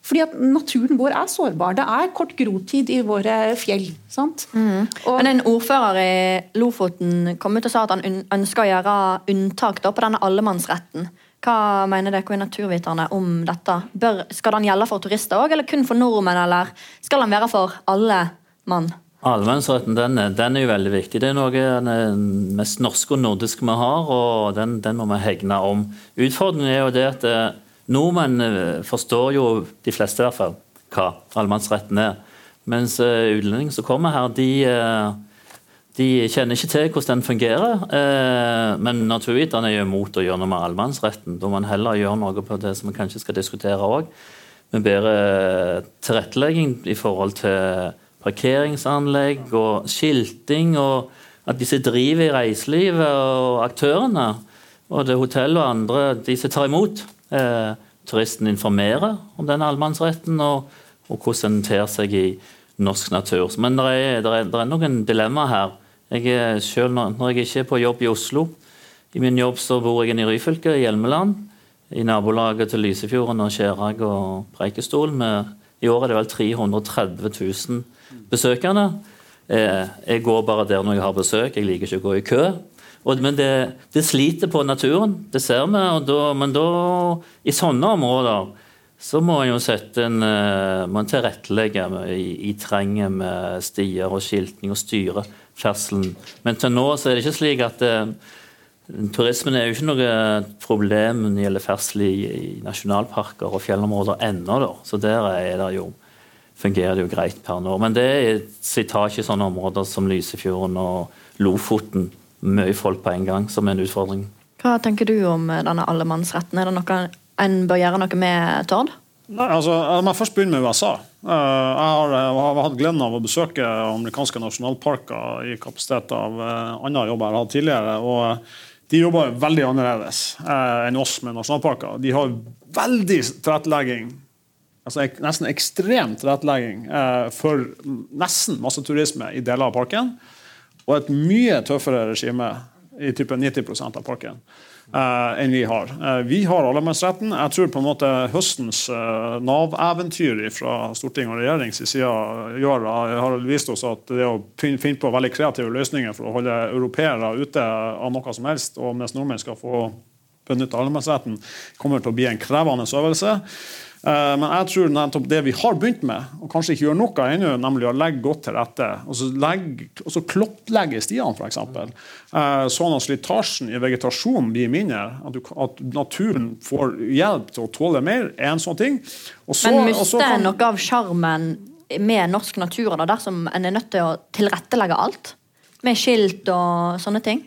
Fordi at Naturen vår er sårbar. Det er kort grotid i våre fjell. sant? Mm. Men En ordfører i Lofoten kom ut og sa at han ønsker å gjøre unntak på denne allemannsretten. Hva mener dere Naturviterne om dette? Bør, skal den gjelde for turister òg, eller kun for nordmenn? Eller skal den være for alle mann? Allemannsretten den, den, er jo veldig viktig. Det er noe av det mest norske og nordiske vi har, og den, den, må vi hegne om. Utfordringen er jo det at eh, nordmenn eh, forstår jo, de fleste i hvert fall, hva allemannsretten er. Mens uh, utlendinger som kommer her, de, de, kjenner ikke til hvordan den fungerer. men naturviterne er jo imot å gjøre noe med allemannsretten. Da man heller gjøre noe på det som vi kanskje skal diskutere òg, med bedre tilrettelegging i forhold til parkeringsanlegg og skilting, og at disse driver i reiselivet og aktørene, og det hotellet og andre, de som tar imot eh, turisten, informerer om den allemannsretten og, og hvordan den ter seg i norsk natur. Men det er, det er, det er noen dilemmaer her. Jeg selv, når jeg ikke er på jobb i Oslo I min jobb så bor jeg i Ryfylke, i Hjelmeland. I nabolaget til Lysefjorden og Skjerag og Preikestolen. I år er det vel 330 000 besøkende. Eh, jeg går bare der når jeg har besøk, jeg liker ikke å gå i kø. men det, det sliter på naturen, det ser vi. Da, men da, i sånne områder så må en jo sette en, eh, man tilrettelegge i, i terrenget med stier og skiltning og styre ferdselen. Men til nå så er det ikke slik at eh, Turismen er jo ikke noe problem når det gjelder ferdsel i, i nasjonalparker og fjellområder ennå. Så der er det jo fungerer det jo greit per nå. Men det er slitasje i sånne områder som Lysefjorden og Lofoten. Mye folk på en gang, som er en utfordring. Hva tenker du om denne allemannsretten? Er det noe en bør gjøre noe med, Tord? Nei, altså, Jeg må først begynne med USA. Eh, jeg har, jeg har hatt gleden av å besøke amerikanske nasjonalparker i kapasitet av eh, andre jobber jeg har hatt tidligere. og de jobber veldig annerledes eh, enn oss med nasjonalparker. De har veldig tilrettelegging altså ek, nesten ekstrem tilrettelegging eh, for nesten masseturisme i deler av parken. Og et mye tøffere regime i type 90% av parken enn vi har. Eh, vi har allemannsretten. Jeg tror på en måte høstens eh, Nav-eventyr fra storting og regjerings side gjør, har vist oss at det å finne på veldig kreative løsninger for å holde europeere ute av noe som helst, og mens nordmenn skal få benytte allemannsretten, kommer til å bli en krevende øvelse. Eh, men jeg tror nettopp det vi har begynt med, og kanskje ikke gjør noe ennå, nemlig å legge godt til rette, og så, legge, og så klottlegge stiene f.eks., eh, sånn at slitasjen i vegetasjonen blir mindre, at, du, at, naturen får hjelp til å tåle mer, er en sånn ting. Så, men mister kan... noe av sjarmen med norsk natur da, dersom en er nødt til å tilrettelegge alt? Med skilt og sånne ting?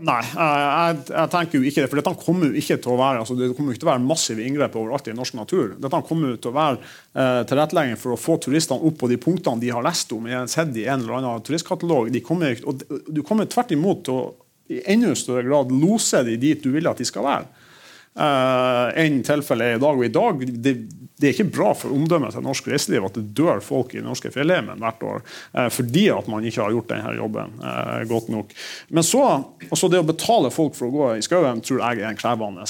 Nei, jeg, jeg, tenker jo ikke det. For dette kommer jo ikke til å være altså det kommer jo ikke til å være massive inngrep overalt i norsk natur. Dette kommer jo til å være eh, tilrettelegging for å få turistene opp på de punktene de har lest om i sett i en eller annen turistkatalog. Kommer, og du kommer tvert imot til å i enda større grad lose de dit du vil at de skal være. eh, enn tilfellet er i dag. Og i dag det, det, er ikke bra for omdømmet til norsk reiseliv at det dør folk i norske fjellheimen hvert år uh, fordi at man ikke har gjort denne jobben uh, godt nok. Men så, altså det å betale folk for å gå i skauen tror jeg er en krevende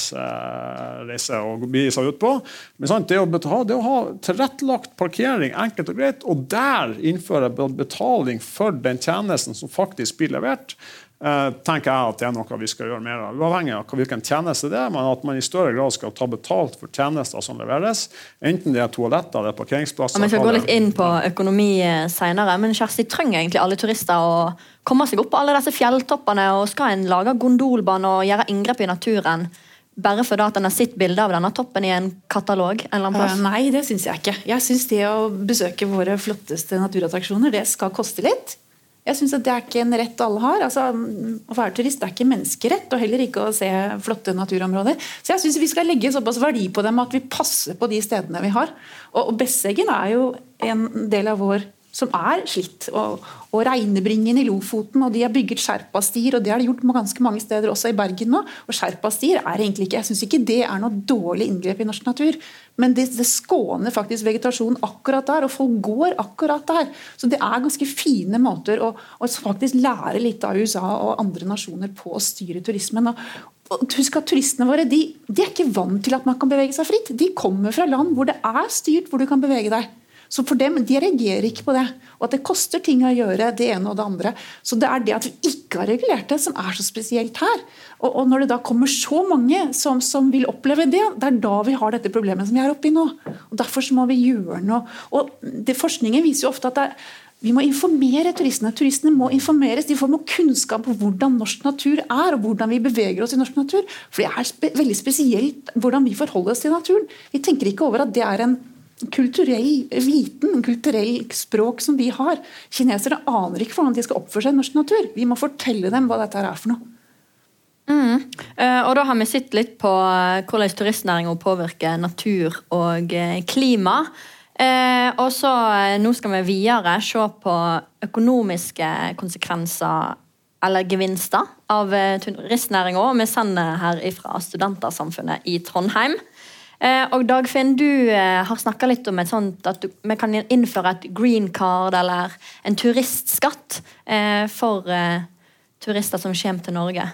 reise å bli seg ut på. Men sant, det, å betale, det å ha tilrettelagt parkering enkelt og greit, og der innføre betaling for den tjenesten som faktisk blir levert, Eh, tenker jeg at det er noe vi skal gjøre mer av. Uavhengig av hvilken tjeneste det er, men at man i større grad skal ta betalt for tjenester som leveres. Enten det er toaletter eller parkeringsplasser. Ja, vi skal gå litt inn på økonomi eh, senere, men Kjersti, trenger egentlig alle turister å komme seg opp på alle disse fjelltoppene? og Skal en lage gondolbane og gjøre inngrep i naturen? Bare fordi at en har sett bilde av denne toppen i en katalog? en eller annen plass? Uh, nei, det syns jeg ikke. Jeg syns det å besøke våre flotteste naturattraksjoner, det skal koste litt. Jeg synes at Det er ikke en rett alle har. Altså, å være turist er ikke menneskerett, og heller ikke å se flotte naturområder. Så jeg syns vi skal legge såpass verdi på dem at vi passer på de stedene vi har. Og Besseggen er jo en del av vår som er slitt. Og, og Reinebringen i Lofoten, og de har bygget sherpastier, og det har de gjort ganske mange steder, også i Bergen nå. Og sherpastier er egentlig ikke Jeg syns ikke det er noe dårlig inngrep i norsk natur, men det, det skåner faktisk vegetasjonen akkurat der, og folk går akkurat der. Så det er ganske fine måter å, å faktisk lære litt av USA og andre nasjoner på å styre turismen. Og, Husk at Turistene våre de, de er ikke vant til at man kan bevege seg fritt. De kommer fra land hvor det er styrt, hvor du kan bevege deg. Så for dem, De reagerer ikke på det. Og at det koster ting å gjøre det ene og det andre. Så det er det at vi ikke har regulert det, som er så spesielt her. Og, og når det da kommer så mange som, som, vil oppleve det, det er da vi har dette problemet som vi er oppe i nå. Og Derfor så må vi gjøre noe. Og det, Forskningen viser jo ofte at det er vi må informere turistene. Turistene må informeres. De får noe kunnskap om hvordan norsk natur er, og hvordan vi beveger oss i norsk natur. For det er spe veldig spesielt hvordan vi forholder oss til naturen. Vi tenker ikke over at det er en kulturell viten, kulturell språk som vi har. Kinesere aner ikke hvordan de skal oppføre seg i norsk natur. Vi må fortelle dem hva dette er for noe. Mm. Uh, og da har vi sett litt på uh, hvordan turistnæringa påvirker natur og uh, klima. og så Nå skal vi videre se på økonomiske konsekvenser eller gevinster av turistnæringa. Vi sender her fra Studentersamfunnet i Trondheim. Eh, og Dagfinn, du eh, har snakka litt om sånt at vi kan innføre et green card eller en turistskatt eh, for turister som kommer til Norge.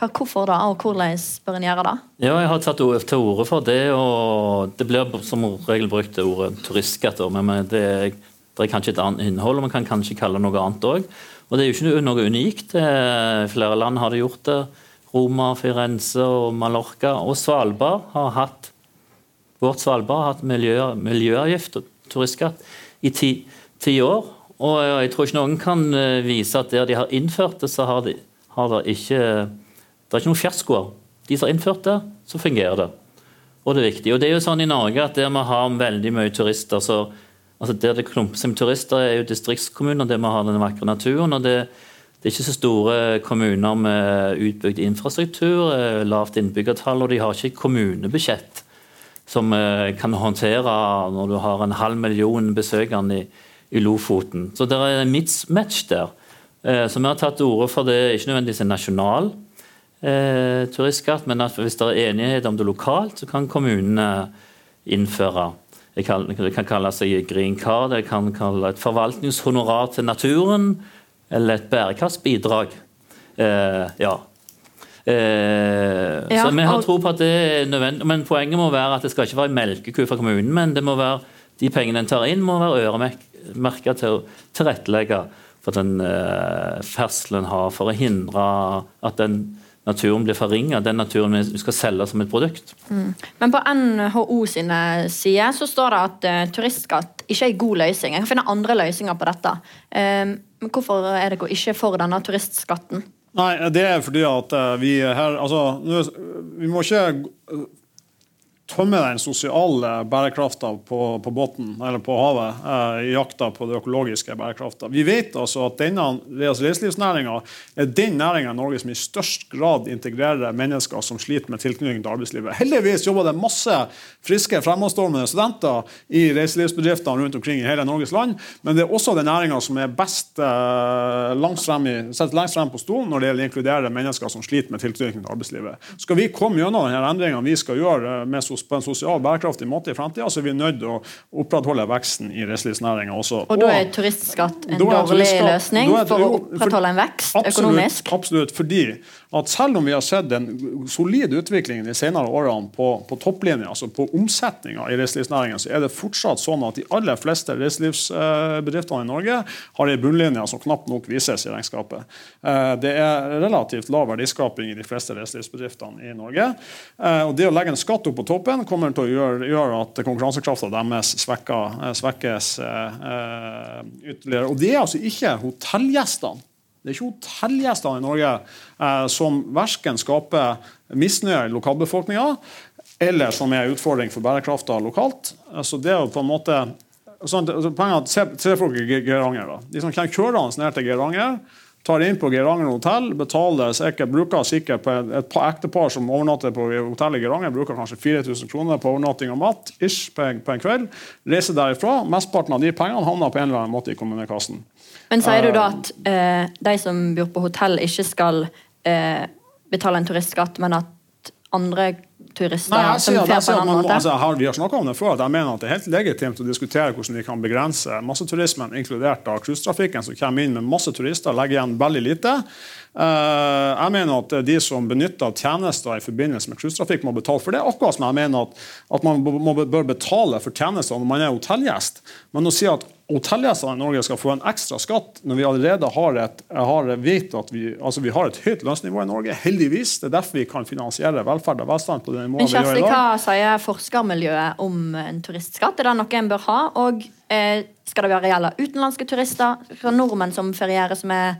Hvorfor da, og hvordan bør en gjøre det? Ja, Jeg har tatt til orde for det. og Det blir som regel brukt det ordet turistskatt. Men det, det er kanskje et annet innhold, og man kan kanskje kalle det noe annet òg. Og det er jo ikke noe unikt. Flere land har det gjort det. Roma, Firenze og Mallorca og Svalbard har hatt Vårt Svalbard har hatt miljø, miljøavgift og turistskatt i ti, ti, år. Og jeg tror ikke noen kan eh, vise at der de har innført det, så har, de, har det ikke Det er ikke noen fiaskoer. De som har innført det, så fungerer det. Og det er viktig. Og det er jo sånn i Norge at der vi har veldig mye turister, så altså Der det klumper seg med turister, er jo distriktskommuner der vi har den vakre naturen. og det, det er ikke så store kommuner med utbygd infrastruktur, eh, lavt innbyggertall, og de har ikke kommunebudsjett som eh, kan håndtere når du har en halv million besøkende i, i Lofoten. Så det er en mismatch der. Eh, så vi har tatt til orde for det, ikke nødvendigvis en nasjonal eh, turistskatt, men at hvis det er enighet om det lokalt, så kan kommunene innføre det kan, det kan kalles green card, det kan kalle et forvaltningshonorar til naturen, eller et bærekraftsbidrag. Eh, ja, Eh, ja, så vi har tro på at det er nødvendig, men poenget må være at det skal ikke være en melkeku for kommunen, men det må være, de pengene en tar inn, må være øremerka til å tilrettelegge for den eh, ferdselen har, for å hindre at den naturen blir forringa, den naturen vi skal selge som et produkt. Mm. Men på NHO sine sider så står det at uh, turistskatt ikke er en god løsning. Jeg kan finne andre løsninger på dette. Um, men hvorfor er dere ikke for denne turistskatten? Nei, det er fordi at eh, vi her Altså, vi må ikke tømme den sosiale bærekrafta på, på båten, eller på havet, eh, i jakta på det økologiske bærekrafta. Vi vet altså at denne altså reiselivsnæringa er den næringa i Norge som i størst grad integrerer mennesker som sliter med tilknytning til arbeidslivet. Heldigvis jobber det masse friske, fremadstormende studenter i reiselivsbedriftene rundt omkring i hele Norges land, men det er også den næringa som er best eh, langt frem i, sett lengst frem på stolen når det gjelder å inkludere mennesker som sliter med tilknytning til arbeidslivet. Skal vi komme gjennom denne endringa vi skal gjøre med på en sosial bærekraftig måte i framtida, så er vi nødt til å opprettholde veksten i reiselivsnæringa også. Og da er turistskatt en dårlig løsning for å opprettholde en vekst absolutt, økonomisk? Absolutt, fordi at selv om vi har sett en solid utvikling de senere årene på, på topplinja, altså på omsetninga i reiselivsnæringa, så er det fortsatt sånn at de aller fleste reiselivsbedriftene i Norge har ei bunnlinje som knapt nok vises i regnskapet. Eh, det er relativt lav verdiskaping i de fleste reiselivsbedriftene i Norge. Eh, og Det å legge en skatt opp på toppen kommer til å gjøre, gjøre at konkurransekrafta deres eh, svekkes ytterligere. Og det er altså ikke hotellgjestene det er ikke hotellgjestene i Norge eh, som verken skaper misnøye i lokalbefolkninga, eller som er en utfordring for bærekrafta lokalt. Så det er jo på en måte sånn, poenget Se, se folk i Geiranger. De som kommer kjørende ned til Geiranger, tar inn på Geiranger hotell, betaler sikkert, bruker sikkert på et, et ektepar som overnatter på hotellet i Geiranger, bruker kanskje 4000 kroner på overnatting og mat ish, på, på en kveld. Reiser derifra. Mesteparten av de pengene havner på en eller annen måte i kommunekassen. Men sier du da at eh, de som bor på hotell, ikke skal eh, betale en turistskatt, men at andre turister Nei, jeg sier, en annen måte? altså, Vi har snakka om det før, at jeg mener at det er helt legitimt å diskutere hvordan vi kan begrense masseturismen, inkludert av cruisetrafikken, som kommer inn med masse turister, og legger igjen veldig lite. Eh, jeg mener at de som benytter tjenester i forbindelse med cruisetrafikk, må betale for det. Akkurat som jeg mener at, at man bør betale for tjenester når man er hotellgjest. Men å si at hotellgjestene i Norge skal få en ekstra skatt når vi allerede har et, har, vet at vi, altså vi har et høyt lønnsnivå i Norge, heldigvis. Det er derfor vi kan finansiere velferd og velstand på den måten vi gjør i dag. Hva sier forskermiljøet om en turistskatt? Er det noe en bør ha? Og eh, skal det være reelle utenlandske turister? Skal nordmenn som ferierer som er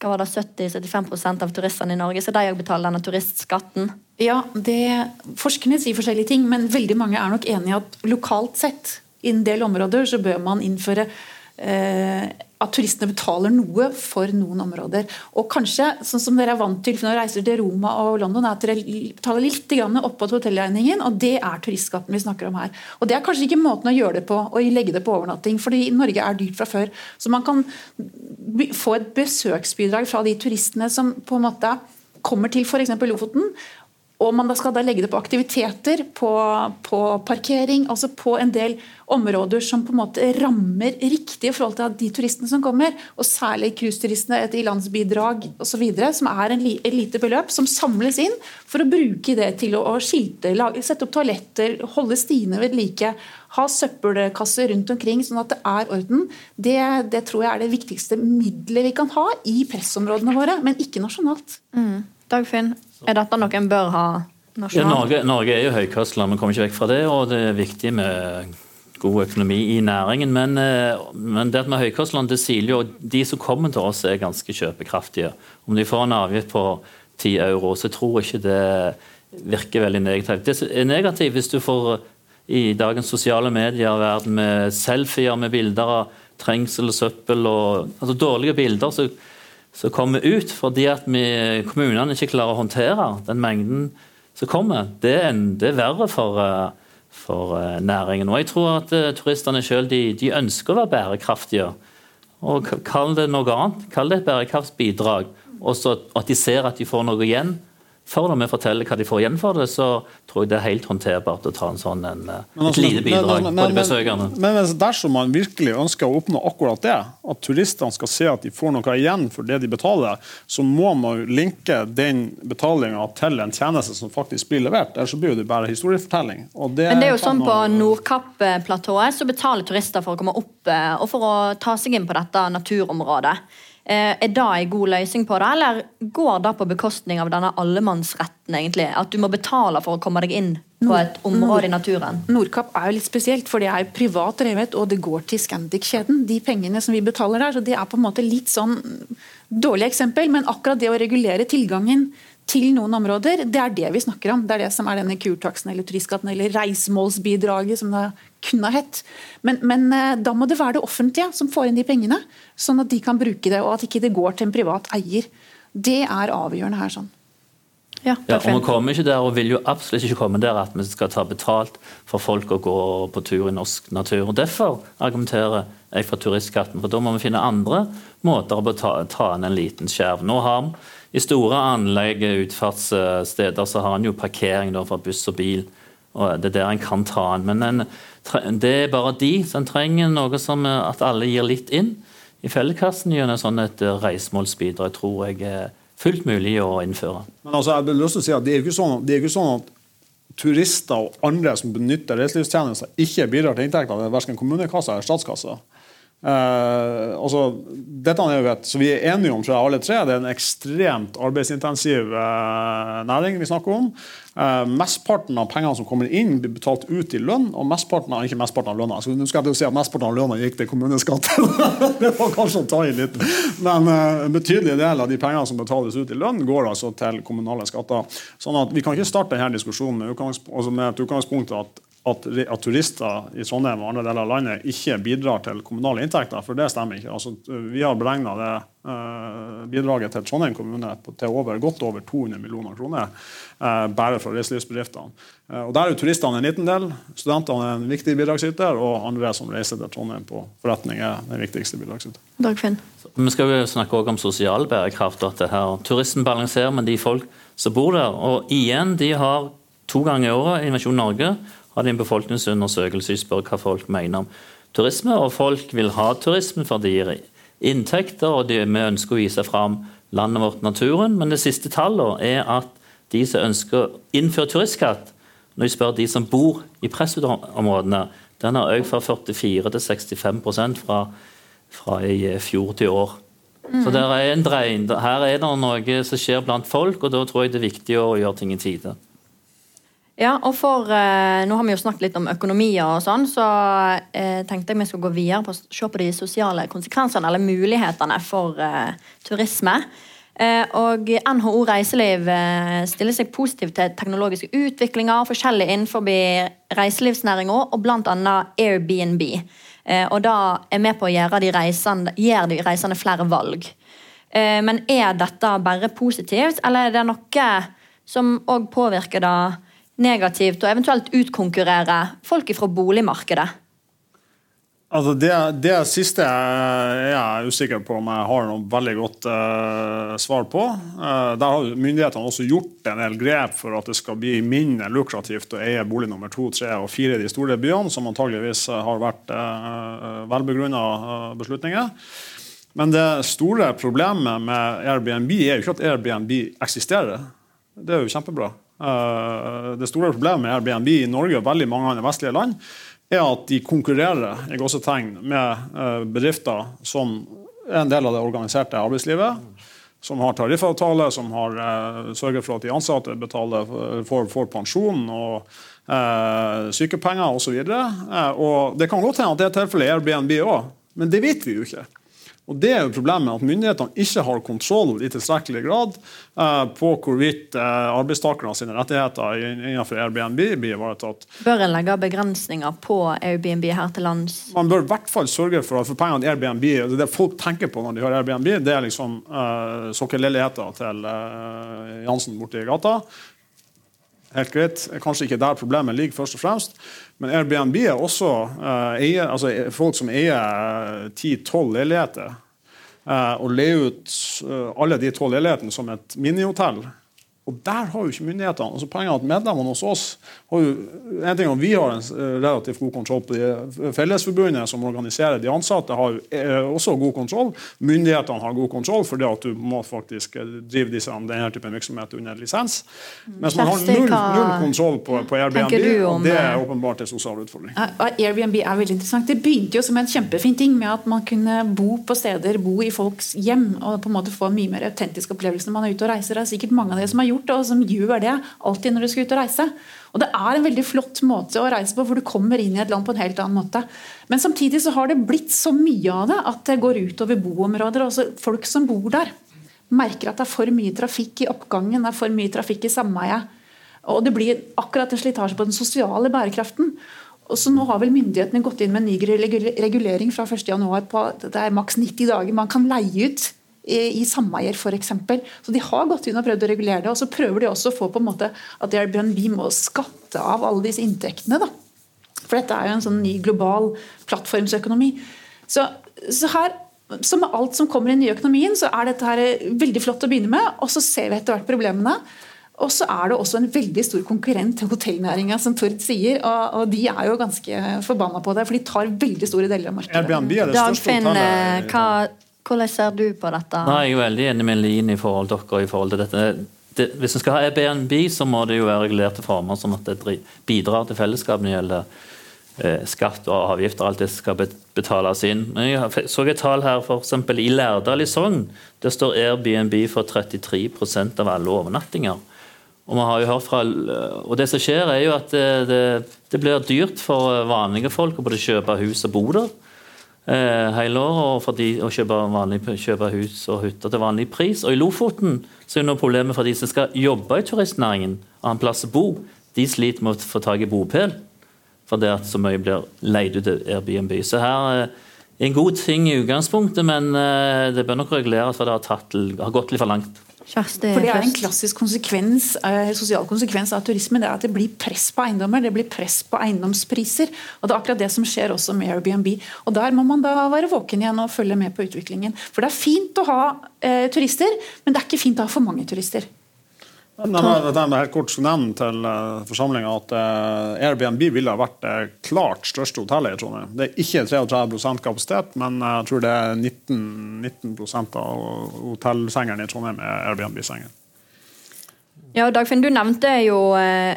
hva var det, 70-75% av turistene i Norge, så de òg betaler denne turistskatten? Ja, det, Forskerne sier forskjellige ting, men veldig mange er nok enig i at lokalt sett i en del områder så bør man innføre at turistene betaler noe for noen områder. Og kanskje, sånn som dere er vant til når dere reiser til Roma og London, er at dere betaler litt oppå hotellregningen, og det er turistskatten vi snakker om her. Og Det er kanskje ikke måten å gjøre det på, å legge det på overnatting, fordi Norge er dyrt fra før. Så man kan få et besøksbidrag fra de turistene som på en måte kommer til f.eks. Lofoten, og man skal da legge det på aktiviteter, på, på, parkering, altså på en del områder som på en måte rammer riktig i forhold til de turistene som kommer. Og særlig cruiseturistene, et ilandsbidrag osv., som er en, lite beløp som samles inn for å bruke det til å, å skilte, lage, sette opp toaletter, holde stiene ved like. Ha søppelkasser rundt omkring, sånn at det er orden. Det, det tror jeg er det viktigste middelet vi kan ha i pressområdene våre, men ikke nasjonalt. Mm. Dagfinn, er dette noe en bør ha nasjonalt? Ja, Norge, Norge, er jo høykostland, vi kommer ikke vekk fra det. Og det er viktig med god økonomi i næringen. Men, eh, men det med høykostland det sier jo de som kommer til oss, er ganske kjøpekraftige. Om de får en avgift på 10 euro, så tror jeg ikke det virker veldig negativt. Det er negativt hvis du får i dagens sosiale medier-verden med selfier med bilder av trengsel og søppel og altså dårlige bilder. så som kommer ut fordi at vi, kommunene ikke klarer å håndtere den mengden som kommer, det det er verre for, eh, for, eh, næringen. Og jeg tror at uh, turistene sjøl de, de, ønsker å være bærekraftige. Og Kall det noe annet. Kall det et bærekraftsbidrag. Og så at de ser at de får noe igjen for når vi forteller hva de får igjen for det, så tror jeg det er helt håndterbart å ta en sånn en, altså, et lite bidrag men, men, for de besøkende. Men, men, dersom man virkelig ønsker å oppnå akkurat det, at turistene skal se at de får noe igjen for det de betaler, så må man linke den betalinga til en tjeneste som faktisk blir levert. Ellers så blir det bare historiefortelling. Det men det er jo sånn På Nordkapp-platået så betaler turister for å komme opp eh, og for å ta seg inn på dette naturområdet. Eh, er det en god løsning på det, eller går det på bekostning av denne allemannsretten? egentlig? At du må betale for å komme deg inn på et område i naturen? Nordkapp er jo litt spesielt, for det er privat drevet, og det går til Scandic-kjeden. De pengene som vi betaler der, så det er på en måte litt sånn dårlig eksempel, men akkurat det å regulere tilgangen til noen områder. Det er det vi snakker om. Det er det som er denne kurtaksten eller turistskatten eller reisemålsbidraget, som det kunne ha hett. Men, men, eh, da må det være det offentlige som får inn de pengene, sånn at de kan bruke det, og at ikke det går til en privat eier. Det er avgjørende her. sånn. Ja, ja, og Vi kommer ikke der, og vil jo absolutt ikke komme der at vi skal ta betalt for folk å gå på tur i norsk natur. og Derfor argumenterer jeg for turistskatten. for Da må vi finne andre måter å ta, ta inn en liten skjerv. Nå har vi I store anlegg, utfartssteder, så har en jo parkering da, for buss og bil. og Det er der en kan ta den. Men en, det er bare de. så En trenger noe som at alle gir litt inn i fellekassen gjennom sånn et reisemålsbidrag, tror jeg er fullt mulig å innføre. Men altså, jeg vil å si at Det er ikke sånn, ikke sånn at turister og andre som benytter reiselivstjenester, ikke bidrar til inntekter til verken kommunekassa eller statskassa. Uh, altså, dette er jo et, så Vi er enige om tror jeg, alle tre det er en ekstremt arbeidsintensiv uh, næring vi snakker om. Uh, mestparten av pengene som kommer inn, blir betalt ut i lønn. og mestparten av, ikke mestparten av lønna, så nå skal jeg si at mestparten av lønna gikk til kommuneskatten. det var kanskje å ta i litt. Men en betydelig del av de pengene som betales ut i lønn, går altså til kommunale skatter. sånn at Vi kan ikke starte denne diskusjonen med, utgangspunkt, altså med et utgangspunkt at at, at, turister i Trondheim og andre deler av landet ikke bidrar til kommunale inntekter, for det stemmer ikke. Altså, vi har beregna det eh, bidraget til Trondheim kommune til over, godt over 200 millioner kroner eh, bare fra reiselivsbedriftene. Eh, og Der er jo turistene en liten del, studentene er en viktig bidragsyter, og andre som reiser til Trondheim på forretning, er den viktigste bidragsyter. Dagfinn. Vi skal jo snakke også om sosial bærekraft. at det her, Turisten balanserer med de folk som bor der. Og igjen, de har to ganger i året Innovasjon Norge hadde en befolkningsundersøkelse og spør hva folk mener om turisme. Og folk vil ha turisme for det gir inntekter, og de, vi ønsker å vise fram landet vårt, naturen. Men det siste tallet er at de som ønsker å innføre turistskatt, når jeg spør de som bor i pressområdene, den har økt fra 44 til 65% fra, fra i fjor til år. Mm. Så er en drein. Her er det noe som skjer blant folk, og da tror jeg det er viktig å gjøre ting i tide. Ja, og for, eh, Nå har vi jo snakket litt om økonomier, og sånn, så eh, tenkte jeg vi skulle gå videre på å se på de sosiale konsekvensene eller mulighetene for eh, turisme. Eh, og NHO Reiseliv eh, stiller seg positivt til teknologiske utviklinger forskjellig innenfor reiselivsnæringa, og bl.a. Airbnb. Eh, og da er med på å gjøre de reisende, gjør de reisende flere valg. men er dette bare positivt, eller er det noe som òg påvirker det negativt, og eventuelt utkonkurrere folk fra boligmarkedet? Altså det, det, siste jeg usikker på om jeg har noe veldig godt uh, svar på. Uh, der har myndighetene også gjort en del grep for at det skal bli mindre lukrativt å eie bolig nummer to, tre og fire i de store byene, som antageligvis har vært uh, velbegrunna beslutninger. Men det store problemet med Airbnb er jo ikke at Airbnb eksisterer. Det er jo kjempebra. Eh, det store problemet med Airbnb i Norge og veldig mange andre vestlige land er at de konkurrerer i gåsetegn med eh, bedrifter som er en del av det organiserte arbeidslivet. Som har tariffavtale, som har uh, sørger for at de ansatte betaler, for, for pensjon og uh, sykepenger osv. Uh, og det kan godt hende at det er tilfellet i Airbnb òg, men det vet vi jo ikke. Og Det er jo problemet at myndighetene ikke har kontroll i tilstrekkelig grad uh, på hvorvidt uh, arbeidstakerne sine rettigheter innenfor Airbnb blir ivaretatt. Bør en legge begrensninger på Airbnb her til lands? Man bør i hvert fall sørge for at for pengene Airbnb, det, det folk tenker på når de hører Airbnb, det er liksom uh, sokkelleiligheter til uh, Jansen borti gata. Helt greit. Kanskje ikke der problemet ligger, først og fremst. Men Airbnb er også uh, eier, altså folk som eier 10-12 leiligheter. Uh, og leier ut uh, alle de tolv leilighetene som et minihotell. Og der har jo ikke myndighetene altså Poenget er at medlemmene hos oss har jo en ting at Vi har en eh, relativt god kontroll på de Fellesforbundet som organiserer de ansatte, har jo også god kontroll. Myndighetene har god kontroll, fordi at du må faktisk eh, drive disse, denne typen virksomhet under lisens. Mens man har null, null kontroll på, på Airbnb, og det er åpenbart en sosial utfordring. Airbnb er veldig interessant. Det begynte jo som en kjempefin ting med at man kunne bo på steder, bo i folks hjem og på en måte få mye mer autentiske opplevelser når man er ute og reiser. Det er sikkert mange av dere som har gjort gjort, og som gjør det alltid når du skal ut og reise. Og Det er en veldig flott måte å reise på, hvor du kommer inn i et land på en helt annen måte. Men samtidig så har det blitt så mye av det at det går utover boområder, altså folk som bor der. merker at det er for mye trafikk i oppgangen, det er for mye trafikk i sameiet. Og det blir akkurat en slitasje på den sosiale bærekraften. Og så nå har vel Myndighetene gått inn med en ny regulering fra 1.1 på at det er maks 90 dager man kan leie ut i sameier f.eks. Så de har gått inn og prøvd å regulere det. Og så prøver de også å få på en måte at Airbnb må skatte av alle disse inntektene. da. For dette er jo en sånn ny global plattformsøkonomi. Så, så her som med alt som kommer i den nye økonomien, så er dette her veldig flott å begynne med, og så ser vi etter hvert problemene. Og så er det også en veldig stor konkurrent til hotellnæringa, som Tord sier. Og, og, de er jo ganske forbanna på det, for de tar veldig store deler av markedet. Airbnb er det største Dagfinn, hotellet. hva, hvordan ser du på dette? Nei, jeg er veldig enig med Lin i forhold til dere i forhold til dette. Det, hvis en skal ha Airbnb, så må det jo være regulerte former, sånn at det bidrar til fellesskapet når det gjelder eh, skatt og avgifter. Alt det skal betales inn. Men jeg så et tall her eksempel i Lærdal i Sogn. Der står Airbnb for 33% av alle overnattinger. Og, man har jo hørt fra, og det som skjer, er jo at det, det, det blir dyrt for vanlige folk å både kjøpe hus og bo der eh, hele året, for de å kjøpe, vanlig, kjøpe hus og hytter til vanlig pris. Og i Lofoten så er det noe problemet for de som skal jobbe i turistnæringen og en plass å bo. De sliter med å få tak i bopel, for det at så mye blir leid ut til Airbnb. Så her eh, en god ting i utgangspunktet, men eh, det bør nok reguleres, for det har, tatt, har gått litt for langt. Kjersti For det er en klassisk konsekvens, eh, sosial konsekvens av turisme. Det er at det blir press på eiendommer, det blir press på eiendomspriser. Og det er akkurat det som skjer også med Airbnb. Og der må man da være våken igjen og følge med på utviklingen. For det er fint å ha eh, turister, men det er ikke fint å ha for mange turister. Jeg må helt kort nevn til uh, forsamlinga at eh, Airbnb ville ha vært det klart største hotellet i Trondheim. Det er ikke 33% kapasitet, men jeg tror det er 19, 19% av hotellsengene i Trondheim er Airbnb-senger. Ja, Dagfinn, du nevnte jo eh,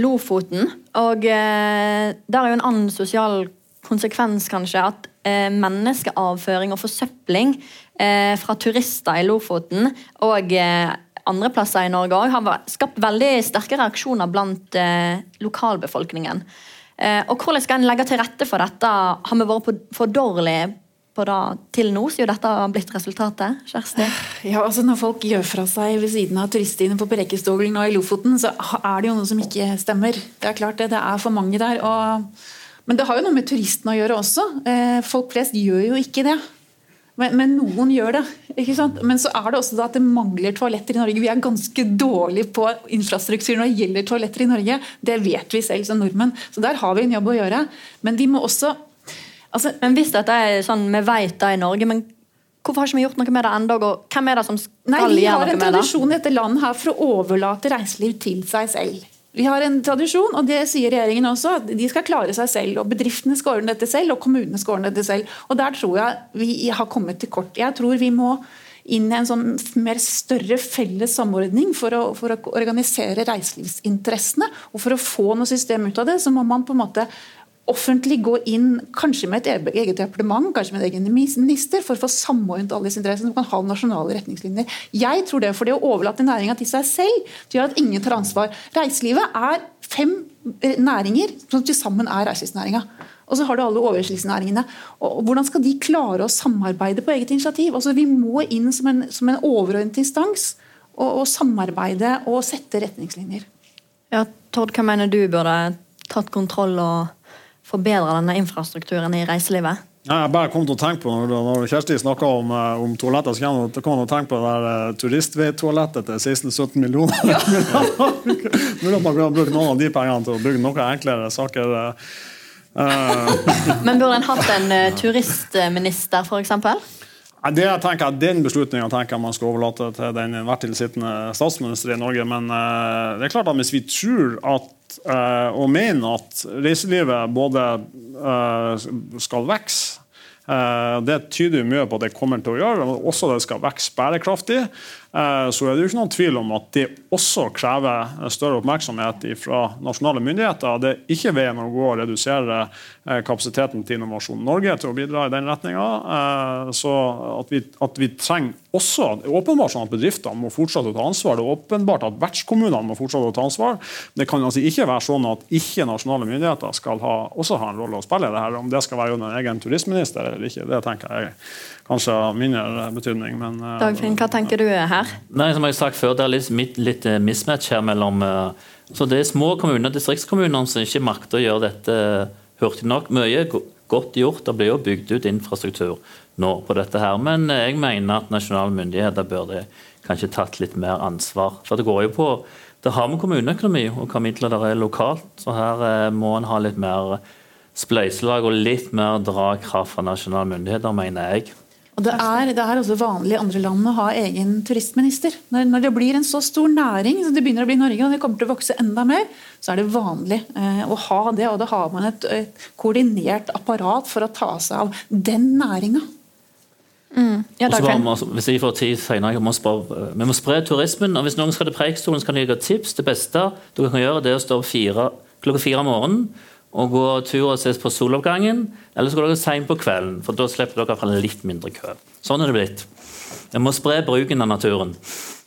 Lofoten. Og eh, der er jo en annen sosial konsekvens, kanskje, at eh, menneskeavføring og forsøpling eh, fra turister i Lofoten og eh, andre plasser i Norge også, har skapt veldig sterke reaksjoner blant eh, lokalbefolkningen. Eh, og hvordan skal en legge til rette for dette? Har vi vært for dårlige på det til nå, siden dette har blitt resultatet? Kjersti? Ja, altså Når folk gjør fra seg ved siden av turiststiene på Preikestolen og i Lofoten, så er det jo noe som ikke stemmer. Det er klart det, det er for mange der. Og... Men det har jo noe med turistene å gjøre også. Eh, folk flest gjør jo ikke det. Men, men noen gjør det. ikke sant? Men så er det også at det mangler toaletter i Norge. Vi er ganske dårlige på infrastruktur når det gjelder toaletter i Norge. Det vet vi selv som nordmenn. Så der har vi en jobb å gjøre. Men vi må også altså, Men hvis dette er sånn, vi vet det i Norge, men hvorfor har ikke vi gjort noe med det ennå? Hvem er det som skal Nei, Vi gjøre har noe en med det? tradisjon i dette landet her for å overlate reiseliv til seg selv. Vi har en tradisjon, og det sier regjeringen også, at de skal klare seg selv. og Bedriftene skal ordne dette selv, og kommunene skal ordne dette selv. Og Der tror jeg vi har kommet til kort. Jeg tror vi må inn i en sånn mer større felles samordning for å, for å organisere reiselivsinteressene. Og for å få noe system ut av det, så må man på en måte offentlig gå inn, kanskje med et eget departement, kanskje med en egen minister, for å få samordnet alle disse interessene. Du kan ha nasjonale retningslinjer. Jeg tror det, for det å overlate næringa til seg selv, det gjør at ingen tar ansvar. Reiselivet er fem eh, næringer som til sammen er reiselivsnæringa. Og så har du alle overskriftsnæringene. Hvordan skal de klare å samarbeide på eget initiativ? Altså Vi må inn som en, som en overordnet instans og, og samarbeide og sette retningslinjer. Ja, Tord, hva mener du burde tatt kontroll og forbedre denne infrastrukturen i reiselivet? Ja, jeg bare kom til å tenke på Når, når Kjersti snakka om, eh, om toaletter, så kom jeg til å tenke på det der eh, turistvei-toalettet til 16-17 millioner. Mulig at man kunne brukt noen av de pengene til å bygge noe enklere saker. eh. Men burde en hatt en eh, turistminister, f.eks.? Det jeg tenker Den beslutninga tenker jeg man skal overlate til den hvert tilsittende statsminister i Norge. Men uh, det er klart at hvis vi tror at, eh, og mener at reiselivet både eh, skal vokse eh, det tyder mye på at det kommer til å gjøre, men også det skal vokse bærekraftig. Eh, så er det jo ikke noen tvil om at det også krever større oppmerksomhet fra nasjonale myndigheter. Det er ikke veien å gå å redusere eh, kapasiteten til Innovasjon Norge til å bidra i den retninga. Eh, at at vi trenger også Det er åpenbart sånn at bedriftene må fortsette å ta ansvar. Det er åpenbart at vertskommunene må fortsette å ta ansvar. Det kan altså ikke være sånn at ikke nasjonale myndigheter skal ha, også ha en rolle å spille i det her. Om det skal være under en egen turistminister eller ikke, det tenker jeg kanskje har mindre betydning. Men, Dagfinn, hva tenker du her? Nei, som jeg har sagt før, Det er litt, litt eh, mismatch her mellom eh, så Det er små kommuner distriktskommuner som ikke makter å gjøre dette hurtig nok. Mye godt gjort. Det blir jo bygd ut infrastruktur nå på dette her. Men eh, jeg mener at nasjonale myndigheter burde kanskje tatt litt mer ansvar. For det går jo på Det har med kommuneøkonomi og hva midler det er lokalt. Så her må en ha litt mer spleiselag og litt mer dragkraft fra nasjonale myndigheter, mener jeg. Og det er, det er, også vanlig i andre land å ha egen turistminister. Når, når, det blir en så stor næring som det begynner å bli i Norge, og det kommer til å vokse enda mer, så er det vanlig eh, å ha det. Og da har man et, et, koordinert apparat for å ta seg av den næringa. Mm. Ja, hvis jeg får tid senere, må spørre, Vi må spre turismen. og Hvis noen skal til Preikestolen, så kan de gi tips. Det beste dere kan gjøre, det er å stå opp klokka fire om morgenen og gå tur og ses på soloppgangen. Eller så går dere seint på kvelden, for da slipper dere iallfall litt mindre kø. Sånn er det blitt. Vi må spre bruken av naturen.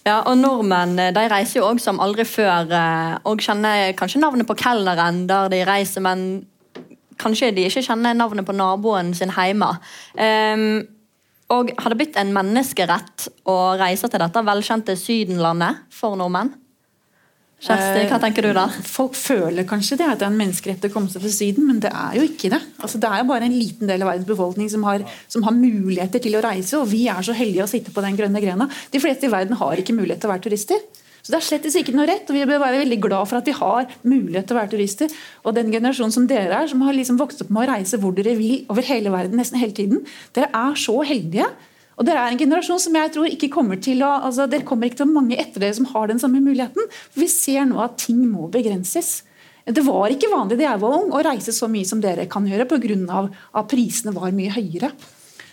Ja, og Nordmenn eh, de reiser jo òg som aldri før, eh, og kjenner kanskje navnet på kelneren der de reiser, men kanskje de ikke kjenner navnet på naboen sin hjemme. Um, og Har det blitt en menneskerett å reise til dette velkjente Sydenlandet for nordmenn? Kjersti, hva tenker du da? Eh, folk føler kanskje det at det er en menneskerett å komme seg til Syden, men det er jo ikke det. Altså, det er jo bare en liten del av verdens befolkning som har, som har, muligheter til å reise, og vi er så heldige å sitte på den grønne grena. De fleste i verden har ikke mulighet til å være turister. Så det er slett ikke noe rett, og vi bør være veldig glad for at vi har mulighet til å være turister. Og den generasjonen som dere er, som har liksom vokst opp med å reise hvor dere vil over hele verden nesten hele tiden, dere er så heldige og Dere er en generasjon som jeg tror ikke kommer til å altså Dere kommer ikke til mange etter dere som har den samme muligheten. For vi ser nå at ting må begrenses. Det var ikke vanlig da jeg var ung å reise så mye som dere kan gjøre pga. at prisene var mye høyere.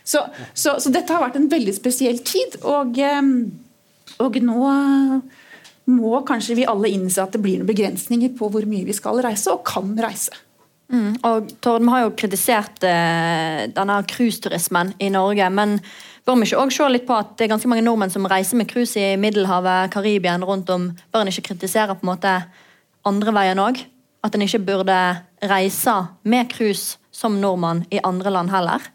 Så, så, så, dette har vært en veldig spesiell tid. Og, og nå må kanskje vi alle innse at det blir noen begrensninger på hvor mye vi skal reise, og kan reise. Mm, og Tord, Vi har jo kritisert eh, denne cruiseturismen i Norge. men Bør vi ikke også se litt på at det er ganske mange nordmenn som reiser med cruise i Middelhavet, Karibia, rundt om? Bør en ikke kritisere på en måte andre veien òg? At en ikke burde reise med cruise som nordmann i andre land heller?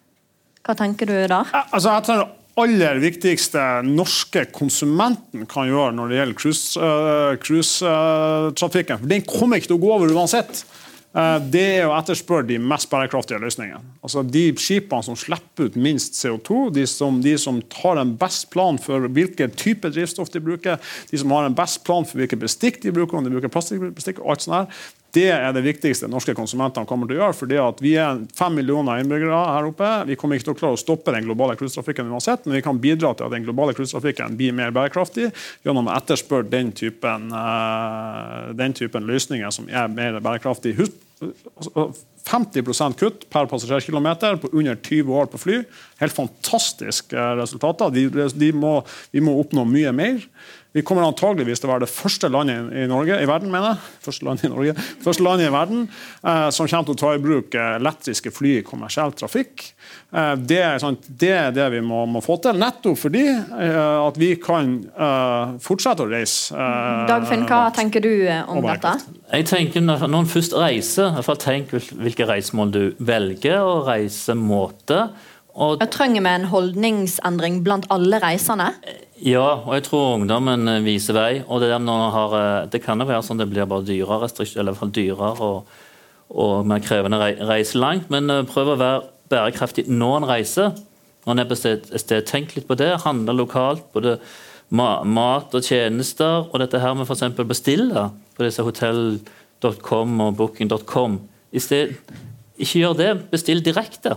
Hva tenker du da? Altså, jeg tror aller viktigste norske konsumenten kan gjøre når det gjelder cruisetrafikken. Uh, for den kommer ikke til å gå over uansett. Eh, det er å etterspørre de mest bærekraftige løsningene. Altså De skipene som slipper ut minst CO2, de som, de som tar en best plan for hvilken type drivstoff de bruker, de som har en best plan for hvilke bestikk de bruker, om de bruker plastikkbestikk og alt sånt her, det er det viktigste norske konsumentene kommer til å gjøre. fordi at Vi er fem millioner innbyggere her oppe. Vi kommer ikke til å klare å stoppe den globale cruisetrafikken uansett, men vi kan bidra til at den globale cruisetrafikken blir mer bærekraftig gjennom å etterspørre den typen, uh, den typen løsninger som er mer bærekraftig. 50% altså, kutt per passasjerkilometer på under 20 år på fly. Helt fantastiske resultater. De, de må, vi må oppnå mye mer. Vi kommer antageligvis til å være det første landet i Norge, i verden, mener jeg, første landet i Norge, første landet i verden eh, som kommer til å ta i bruk eh, elektriske fly i kommersiell trafikk. Eh, det, er, sånn, det, er, det vi må, må, få til, nettopp fordi eh, at vi kan eh, fortsette å reise. Eh, Dagfinn, hva tenker du om dette? Jeg tenker Når en først reiser, i hvert fall tenk hvilke reisemål du velger, og reisemåte. Og, trenger vi en holdningsendring blant alle reisende? Ja, og jeg tror ungdommen eh, viser vei. og Det, har, eh, det kan jo være sånn det blir bare dyrere, eller dyrere og, og mer krevende reise langt. Men eh, prøv å være bærekraftig når en reiser. Når en er på sted, sted, tenk litt på det. Handle lokalt. Både mat og tjenester. Og dette her med f.eks. bestille på disse hotell.com og booking.com. Ikke gjør det, bestill direkte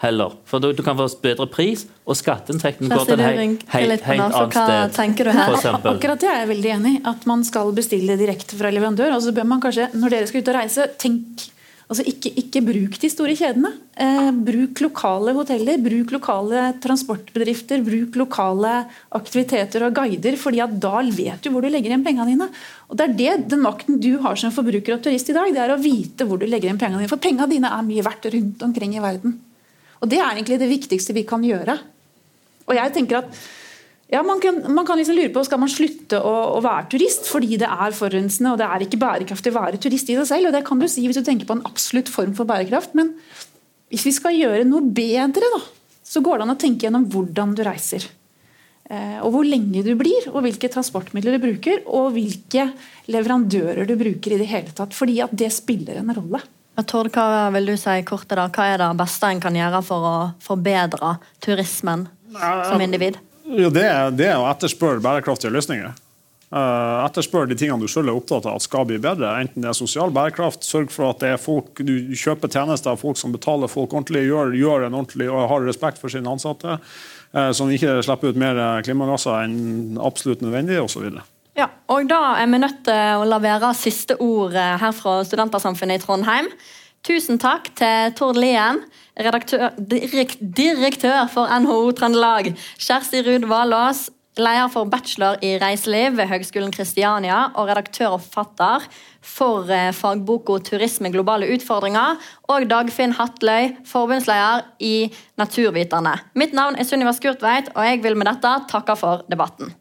heller. For du, du kan få bedre pris, og skatteinntekten går til et helt, helt, helt annet sted. tenker du her? Akkurat det er jeg veldig enig i. At man skal bestille direkte fra leverandør. Og så bør man kanskje, når dere skal ut og reise, tenk Altså ikke, ikke bruk de store kjedene. Eh, bruk lokale hoteller, bruk lokale transportbedrifter, bruk lokale aktiviteter og guider, fordi at da vet du hvor du legger igjen pengene dine. Og det er det, Den makten du har som forbruker og turist i dag, det er å vite hvor du legger igjen pengene dine. For pengene dine er mye verdt rundt omkring i verden. Og Det er egentlig det viktigste vi kan gjøre. Og jeg tenker at ja, Man kan, man kan liksom lure på skal man slutte å, å, være turist fordi det er forurensende og det er ikke bærekraftig å være turist i seg selv. og Det kan du si hvis du tenker på en absolutt form for bærekraft. Men hvis vi skal gjøre noe bedre, da, så går det an å tenke gjennom hvordan du reiser. Eh, og hvor lenge du blir, og hvilke transportmidler du bruker, og hvilke leverandører du bruker i det hele tatt. Fordi at det spiller en rolle. Tord, hva vil du si kortet da? Hva er det beste en kan gjøre for å forbedre turismen som individ? Jo, det, det er å etterspørre bærekraftige løsninger. Uh, etterspør de tingene du selv er opptatt av at skal bli bedre. Enten det er sosial bærekraft, sørg for at det er folk, du kjøper tjenester av folk som betaler folk ordentlig, gjør, gjør en ordentlig og har respekt for sine ansatte, uh, som ikke slipper ut mer klimagasser enn absolutt nødvendig, osv. Ja, og da er vi nødt til å lavere siste ord eh, her fra Studentersamfunnet i Trondheim. Tusen takk til Tord Lien, direkt, direktør for NHO Trøndelag. Kjersti Ruud Valås, leder for bachelor i reiseliv ved Høgskolen Kristiania og redaktør og forfatter for eh, fagboka 'Turisme globale utfordringer'. Og Dagfinn Hatløy, forbundsleder i Naturviterne. Mitt navn er Sunniva Skurtveit, og jeg vil med dette takke for debatten.